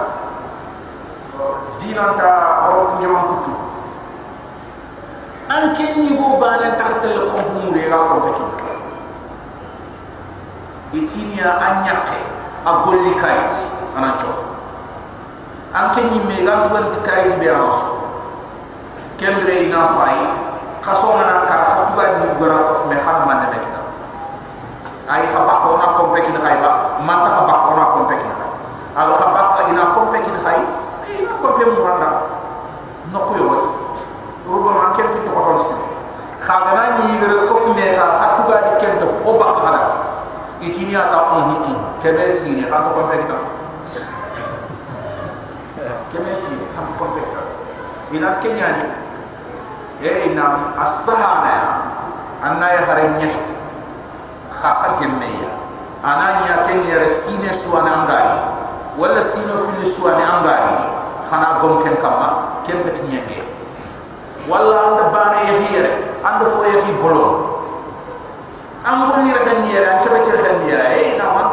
dinanta europe jaman kutu an ken ni bo banan tahtal ko mu re ga ko peki itinia anyake a golli kayit ana an ke ñimme gan tugan kayit be ana so kembre ina fay kaso ngana kara ha tugan ni gora ko me xam man ne kita. Ay ha ba ko na ko peki na ba man ta ha ba ko na ko peki na ala ha ba ka ina ko peki na hay ina ko be mu randa no ko yo ruba man ken to ko si khagana ni yigere ko fu me ha ha tugan ni ken to fo ba ka hada itini ata on hiti kebe sini kan to kompekta kebe sini kan to kompekta ina kenya ni e ina asahana ya. Anna ya harenya kha kha kemeya anani ya kenya resine suwana angari. Wala sino fili suwana angari khana gom ken kama ken pet nyenge wala anda bana ya hire anda fo ya hi bolon. Angol ni rek ni yere an chabe ci rek ni yere e na man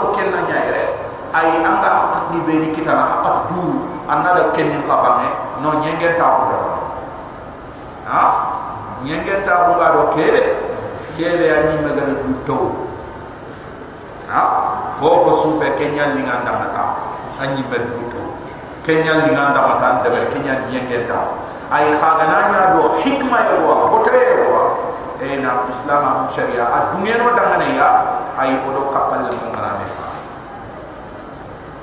ko ken na nyaayre ay anga hakat ni be ni kitana hakat du anna da ken ni kabane no nyenge ta ko ha? Nyenge ta ko ga do kebe kebe ani megana du do ha? Fofo sufe kenya li nganda mata. Ani be du do kenya li nganda mata de be kenya nyenge ta ay khagana nya do hikma ya do ko te ya do e na islam am sharia a dunia no dangane ya ay odo kapal le ngara ne fa.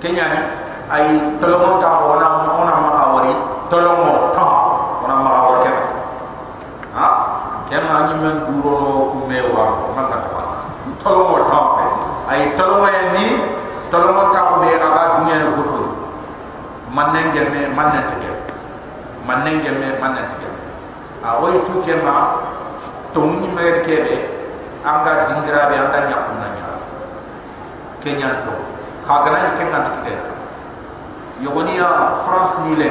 Kenya ni ay tolomo ta ona ona ma awari tolomo ta ona ma awari ha? Kema ni men duro no ku mewa man ka ta tolomo ta fe ay tolomo ya ni tolomo ta ko be aga dunia no goto man nengeme man nengeme man nengeme man nengeme a way tu kema to ni mer kebe anga jingira be anda nya kenya to khagana ni kenga tikite yogoni ya france ni le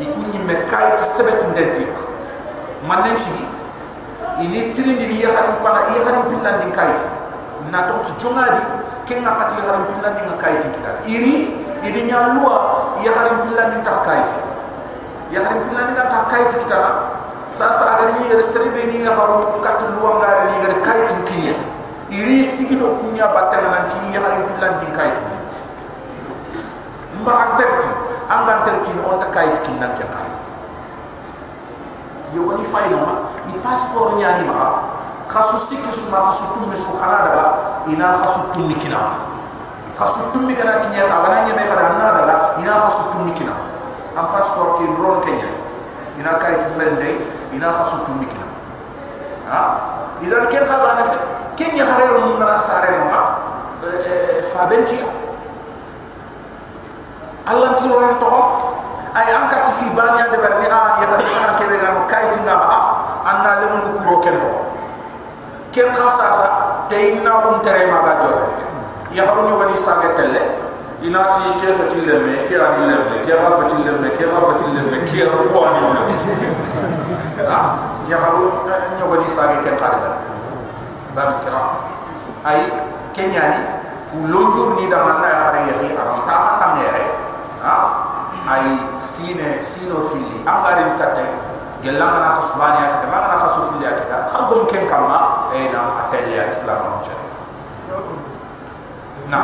ikunyi me kayt sebet ndenti man nen ci ini trindi ni yaharim pana yaharim pillan din kayt na to ci jongadi kenga kati yaharim pillan din kayt kita. Iri ini nya lua yaharim pillan din ta kayt yaharim pillan din ta kayt kita sasa agar ni gar serbe ni haru kat luangar ni gar kayt kini. Iri sigi do kunya batta nan ci ni harim filan din kayt mba anterti angan terti on ta kayt kin nan ke kayt yo fayna ma ni passeport nyani ma khasu sikki suma khasu tummi su khala daga ina khasu tummi kina khasu tummi kana kinya ka bana nyebe kada anna daga ina khasu tummi kina am passeport ki ron kenya ina kayt mende ina khasu tummi kina ha? Idan ken ka bana fe ken ya khare mun na sare no ma fa benti Allah ti ron to ay an ka fi banya de berni an ya khare kana ke be gam kayt nga ma af anna le mun ko ro ken to ken ka sa te inna mun tere ma ga jofe ya haru ni wani sa telle inati ke fatil le me ke ani le me ke ga fatil le me ke ga fatil le me ke ga ko ani le ya haru ni wani sa ke ken targa. Bam kira. Ay kenyani ku lonjur ni da manna ya hari ya aram ta handa mere ha ay sine sino fili angarin kate gelanga na khasbani ya kate magana khasu fili ya kate khagum ken kama e na ateli ya islam am shari na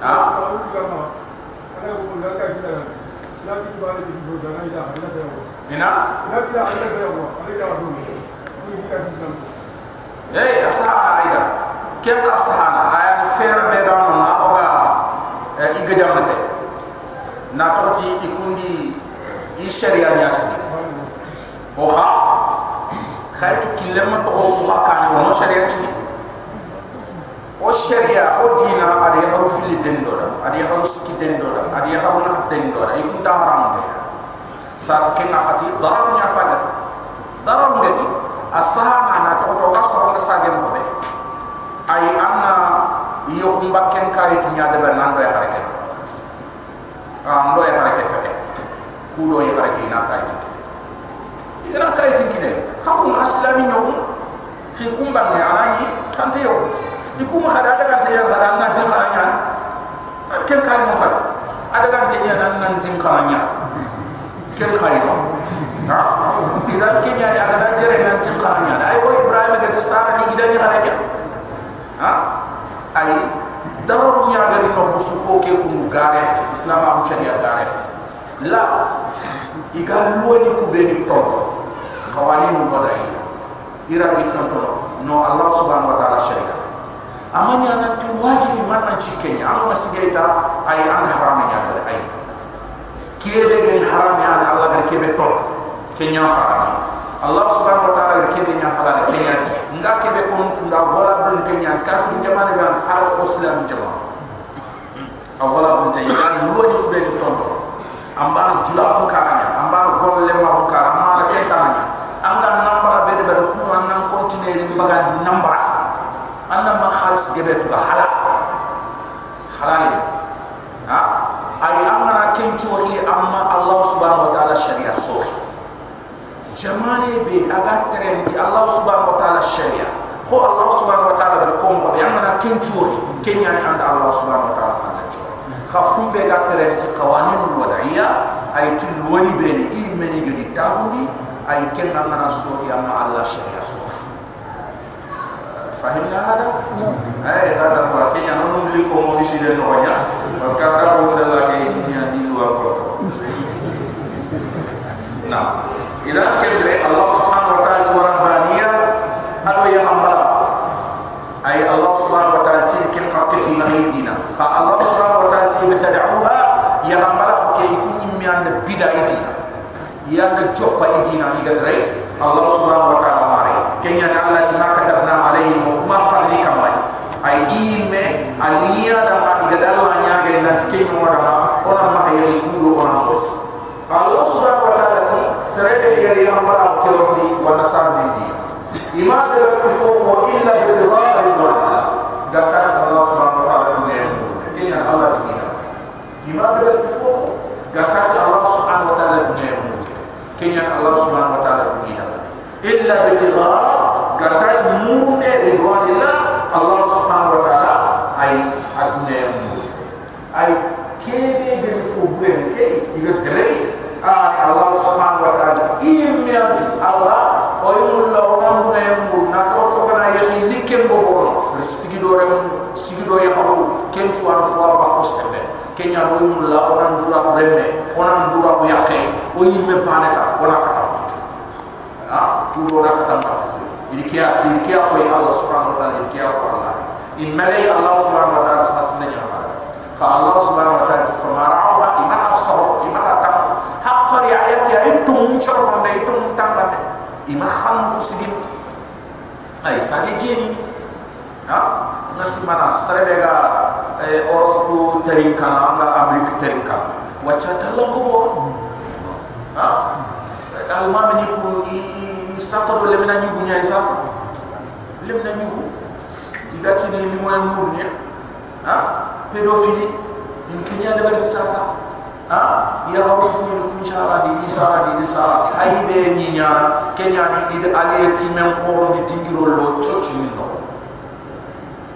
ha ina Hey, asahana aida. Kem ka asahana aya ni fer be da no na oga e igajam mate. Na toti ikundi i sharia nyasi. Oha. Khaytu kilema to ko ha kan wono sharia ti. O sharia o dina ari haru fili dendora, ari haru siki dendora, ari haru na dendora ikunda haram de. Sas kenga ati darar nya fajar. Darar ngani asahana na to to gaso nga sage mo be ay anna yo mbakken kay ti nyaade be nan do ya harake ah ndo ya harake fete ku do ya harake ina kay ti. Ina kay ti kine. Xakum islami ñow fi kumba ne anani xante yo. Di kuma xada daga te ya xada nga ti ñaan at ken kay mo xada adaga te ñaan nan nan tin ñaan ken kay do ha? Idan kenya ni agada jere nan tin qaranya ay o ibrahim ga tsara ni gidan ni haraja ha ay daror nya gari no busu ko ke ku gare islam am sharia gare la igal lo ni ku be ni tonto kawani no do dai ira gi tonto no allah subhanahu wa ta'ala sharia amanya nan tu wajibi man nan ci kenya am na sigaita ay an haram nya gari ay kebe gani haram ya allah gari kebe tonto kenya harami allah subhanahu wa ta'ala ke be nya halala kenya nga ke be ko nda vola bun kenya kafir jamane be an fara islam jama awala bun tay ya lo ni be ni tondo amba jula ko karanya amba gol le ma ko karama ke tanya anga nambara be de be ko nan continuer ni baga nambara anna ma khalis gebe to hala halali ha? Ay amna kencho hi amma allah subhanahu wa ta'ala sharia sohi jamane be aga terenti Allah subhanahu wa ta'ala sharia ko Allah subhanahu wa ta'ala da ko mo be amana ken churi kenya ni anda Allah subhanahu wa ta'ala khalla churi khafum be ga terenti qawaninul wad'iyya ay tul wali be ni imeni gidi tahundi ay ken amana so ya ma Allah sharia so إذا كان الله سبحانه وتعالى ورهبانية أنه يا أمرا أي الله سبحانه وتعالى كن قرق في مغيدنا فالله سبحانه وتعالى بتدعوها يا أمرا كي يكون إمي عند بدا إدينا يعني جوبا إدينا إذا دري الله سبحانه وتعالى ماري كن يعني الله جما كتبنا عليهم وما فرلي كمان أي إيمي أليا دماغي قدالوا أن يعني نتكلم ورما ورما يلي كودو ورما Allah subhanahu wa ta'ala ti Serete liga di ambar al kirondi Wa nasar di di Iman dan kufufu illa bidhah al-iman Gatakan Allah subhanahu wa ta'ala Ini yang Allah di bisa Iman dan kufufu Gatakan Allah subhanahu wa ta'ala Ini yang Kini yang Allah subhanahu wa ta'ala Ini yang Illa bidhah Gatakan murni bidhah al-iman Allah subhanahu wa ta'ala Ayy Adnayam Ayy Kini dan kufufu Kini Kini Kini kan Allah subhanahu wa ta'ala imam Allah oyul lawan nem bu nako ko kana yahi nikem bo bo sigi do rem sigi do yahu ken tu war fo ba ko sebe ken ya do yul lawan dura rem ne onan dura bu yahe o imme pare ta ona kata ha tu do na kata ma tis ili ko Allah subhanahu wa ta'ala ili kya ko Allah in malai Allah subhanahu wa ta'ala sasne ka Allah subhanahu wa ta'ala fa ima hasaba ima ni ayati ya itum charban na itum tangan ima kham kusigin ay sage jeni ha? Nasi mana? Sarebega eh, oroku terinkana amga amrik terinkana wachata lango bo ha? Alma mini ku i i sato do lemna nyugu nyai safa lemna nyugu diga tini limoy murni ha? Pedofili. In kenya de bari safa ha? Ya rabbi ni kunchara di isara di isara haibe ni nya kenya ni id ali timen khoro di tingiro lo chochi ni no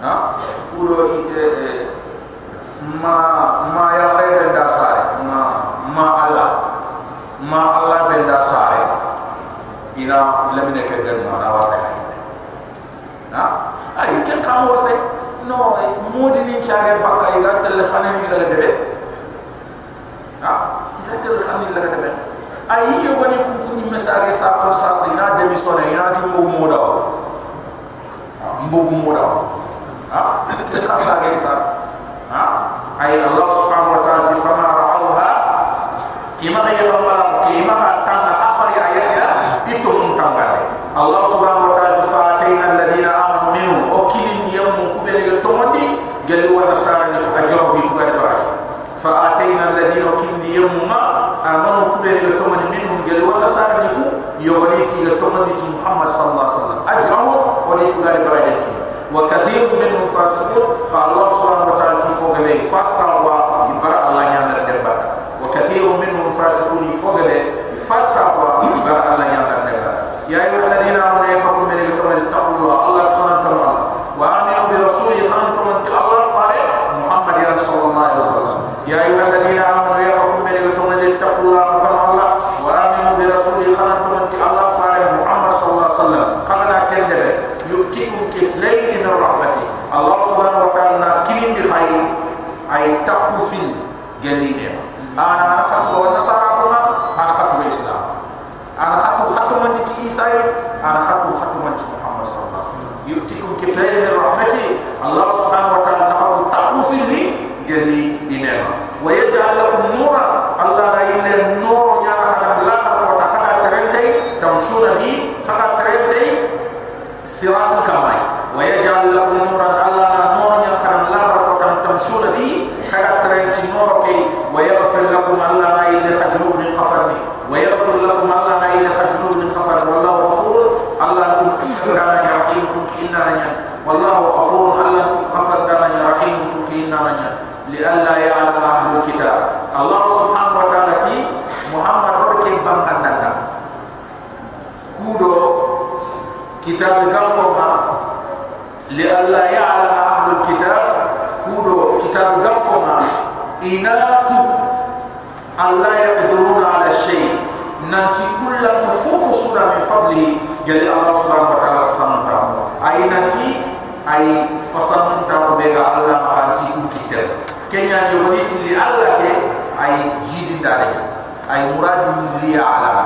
ha? Puro id eh, ma ma ya rede da ma ma alla ma Allah de da ina lemine ha? ke den ma na wasa ha? Ai ke kamose no eh, modini chare pakai kan? ga tel khane ni la ha. Iga tel khane ni laga debe ay yo woni ku ku ni mesare sa ko sa sa ina demi sone ina ti mo mo da mbo mo da ha. Ke sa ga sa ha. Ay allah subhanahu wa ta'ala fama ra'awha ima ga yalla ke ima ha tan aqri ayatiha itu muntangale allah subhanahu wa ta'ala fa'atina alladhina amanu minhum okilin yamu kubeli tomondi gelu wa nasara ni ajro bi tugade baraji fa ataina alladhina kinni yamma amanu kubeli tomondi minhum gelu wa nasara ni ku yogani ti ga tomondi ti muhammad sallallahu alaihi wasallam ajrahu wa li tugade baraji ki wa kathir minhum fasiqun fa allah subhanahu wa ta'ala ki fogale fasa wa ibara allah nyandar de bata wa kathir minhum gelli ana ana khatu wa nasara kuma ana khatu islam. Ana khatu khatu man ti isa ana khatu khatu man ti muhammad sallallahu alaihi wasallam. Yutikum kifayatan rahmati allah subhanahu wa ta'ala. jadi Allah subhanahu wa ta'ala fasanun ta'am ahi nanti ahi fasanun ta'am bega Allah mahanti ukitel kenyanyi wani tili Allah ke? Ahi jidin dari ahi muradu liya alam.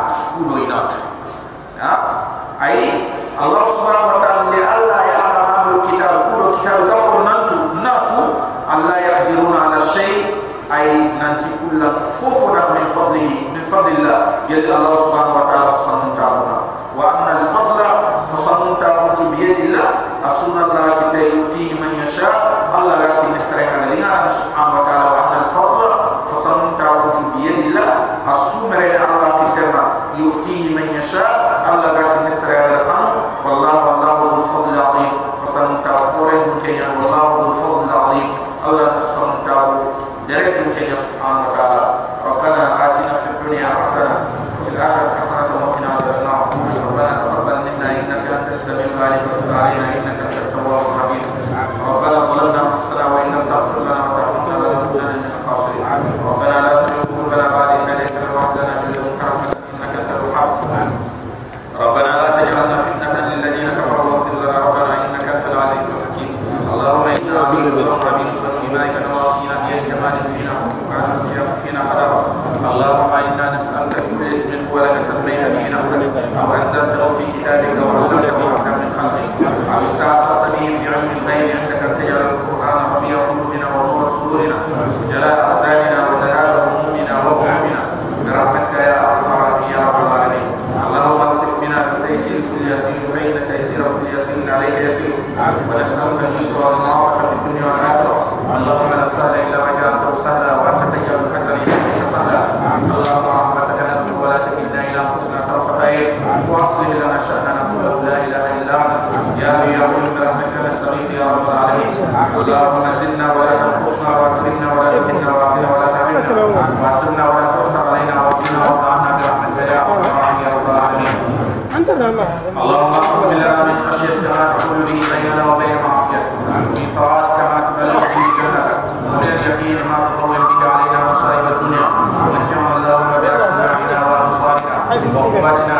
عندنا ما. اللهم اقسم لنا من خشيتك ما تحول به بيننا وبين معصيتك. من طاعتك ما تبلغ به جنتك ومن اليقين ما تهون به علينا مصائب الدنيا. ومتعنا اللهم بأسماعنا وأبصارنا. وقواتنا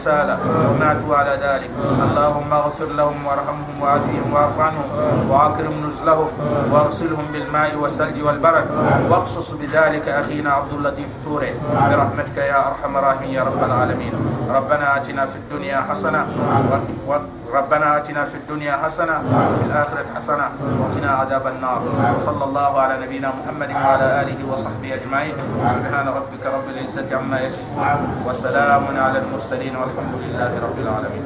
الرسالة وماتوا على ذلك. اللهم اغفر لهم وارحمهم وعافهم واعف عنهم وأكرم نزلهم واغسلهم بالماء والثلج والبرد واخصص بذلك أخينا عبد اللطيف توره برحمتك يا أرحم الراحمين يا رب العالمين. ربنا آتنا في الدنيا حسنة و... ربنا آتنا في الدنيا حسنة وفي الآخرة حسنة وقنا عذاب النار. وصلى الله على نبينا محمد وعلى آله وصحبه أجمعين. سبحان ربك العزة عما يصفون وسلام على المرسلين والحمد لله رب العالمين.